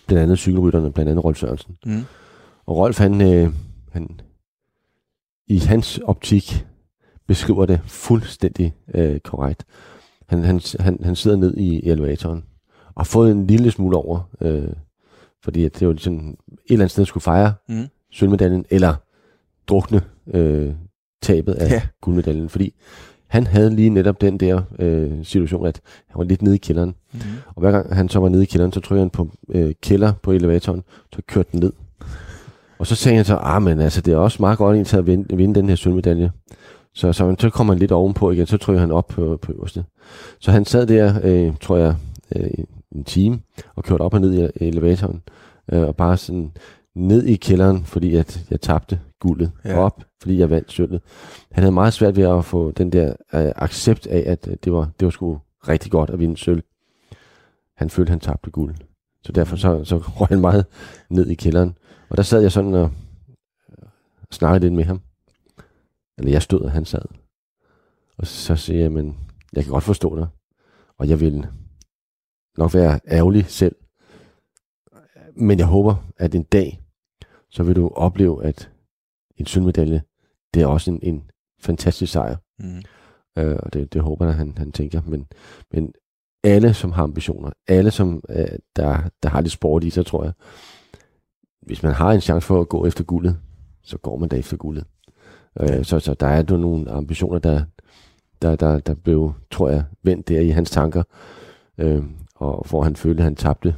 Blandt andet cykelrytterne, blandt andet Rolf Sørensen. Mm. Og Rolf, han, øh, han i hans optik beskriver det fuldstændig øh, korrekt. Han, han, han, han sidder ned i elevatoren og har fået en lille smule over, øh, fordi at det var sådan et eller andet sted skulle fejre Mm. sølvmedaljen, eller drukne øh, tabet af Ja. ja. guldmedaljen, fordi han havde lige netop den der øh, situation, at han var lidt nede i kælderen. Mhm. Og hver gang han så var nede i kælderen, så trykkede han på øh, kælder på elevatoren, så kørte den ned. Og så sagde han så, ah, men altså, det er også meget godt en til at vinde, vinde den her sølvmedalje. Så, så, så kommer han lidt ovenpå igen, så trykker han op på, på øverste. Så han sad der, øh, tror jeg, øh, en time, og kørte op og ned i elevatoren, øh, og bare sådan ned i kælderen, fordi at jeg tabte guldet, Ja. op, fordi jeg vandt sølvet. Han havde meget svært ved at få den der øh, accept af, at øh, det var, det var sgu rigtig godt at vinde sølv. Han følte, han tabte guld. Så derfor så, så røg han meget ned i kælderen. Og der sad jeg sådan og snakkede lidt med ham. Eller jeg stod, og han sad. Og så siger jeg, men jeg kan godt forstå dig. Og jeg vil nok være ærgerlig selv. Men jeg håber, at en dag, så vil du opleve, at en sølvmedalje, det er også en, en fantastisk sejr. Mm. Øh, og det, det håber jeg, han, han tænker. Men, men alle, som har ambitioner, alle, som øh, der, der har lidt sport i sig, tror jeg, hvis man har en chance for at gå efter guldet, så går man da efter guldet. Øh, så, så der er jo nogle ambitioner, der, der, der, der blev, tror jeg, vendt der i hans tanker, øh, og hvor han følte, at han tabte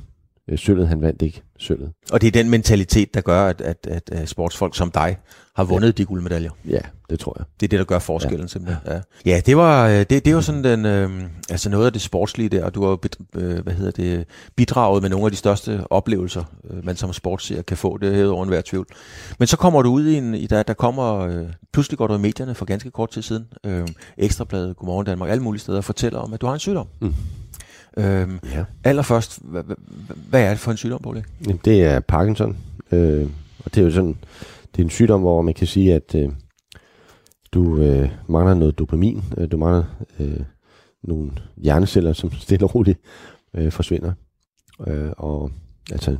øh, sølvet, han vandt ikke sølvet. Og det er den mentalitet, der gør, at, at, at, at sportsfolk som dig har vundet ja. de guldmedaljer. Ja, det tror jeg. Det er det, der gør forskellen ja. simpelthen. Ja, ja det var øh, det, det var sådan den, øh, altså noget af det sportslige der, og du har jo øh, hvad hedder det, bidraget med nogle af de største oplevelser, øh, man som sportsseer kan få, det er over enhver tvivl. Men så kommer du ud i en, i der, der kommer, øh, pludselig går du i medierne for ganske kort tid siden, øh, Ekstrabladet, Godmorgen Danmark, alle mulige steder, og fortæller om, at du har en sygdom. Mm. Øhm, Ja. Allerførst, hvad, hvad, er det for en sygdom, Bolle? Jamen, Det er Parkinson, øh, og det er jo sådan, det er en sygdom, hvor man kan sige, at øh, du øh, mangler noget dopamin, øh, du mangler øh, nogle hjerneceller, som stille og roligt øh, forsvinder. Øh, og altså,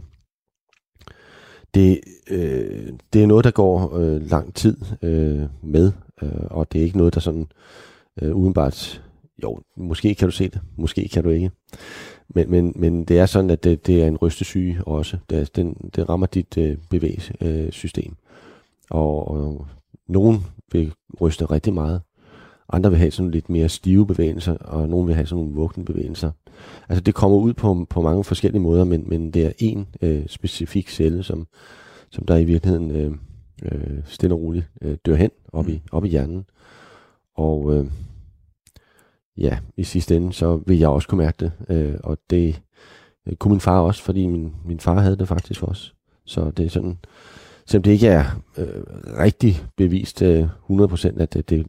det, øh, det er noget, der går øh, lang tid øh, med, øh, og det er ikke noget, der sådan øh, udenbart, jo, måske kan du se det, måske kan du ikke. Men, men, men det er sådan, at det, det er en rystesyge også. Det, den, det rammer dit øh, bevægelsessystem. Øh, system. og, og nogen vil ryste rigtig meget. Andre vil have sådan lidt mere stive bevægelser, og nogen vil have sådan nogle vugne bevægelser. Altså det kommer ud på, på mange forskellige måder, men, men det er en øh, specifik celle, som, som der i virkeligheden øh, øh, stille og roligt øh, dør hen op, i, op i hjernen. Og øh, ja, i sidste ende, så vil jeg også kunne mærke det. Øh, og det øh, kunne min far også, fordi min, min far havde det faktisk også. Så det er sådan, selvom det ikke er øh, rigtig bevist øh, 100% at det, det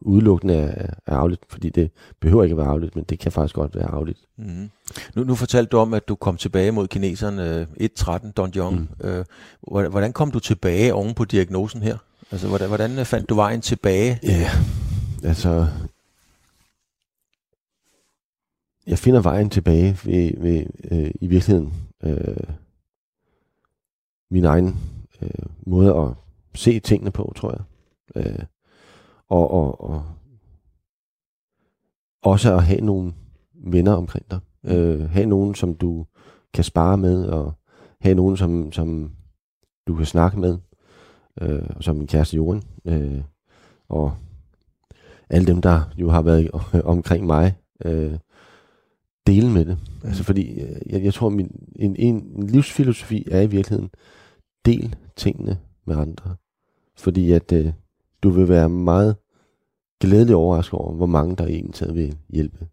udelukkende er, er afligt, fordi det behøver ikke at være afligt, men det kan faktisk godt være afligt. Mm. Nu, nu fortalte du om, at du kom tilbage mod kineseren øh, 1-13, Don Jong. Mm. Øh, hvordan kom du tilbage oven på diagnosen her? Altså, hvordan, hvordan fandt du vejen tilbage? Ja, altså... Jeg finder vejen tilbage ved, ved øh, i virkeligheden øh, min egen øh, måde at se tingene på, tror jeg. Øh, og, og, og også at have nogle venner omkring dig. Øh, have nogen, som du kan spare med, og have nogen, som, som du kan snakke med, øh, som min kæreste Jorden, øh, og alle dem, der jo har været omkring mig, øh, dele med det. Mm. Altså fordi, øh, jeg, jeg tror, min, en, en, en livsfilosofi er i virkeligheden, del tingene med andre. Fordi at øh, du vil være meget glædelig overrasket over, hvor mange der egentlig vil hjælpe.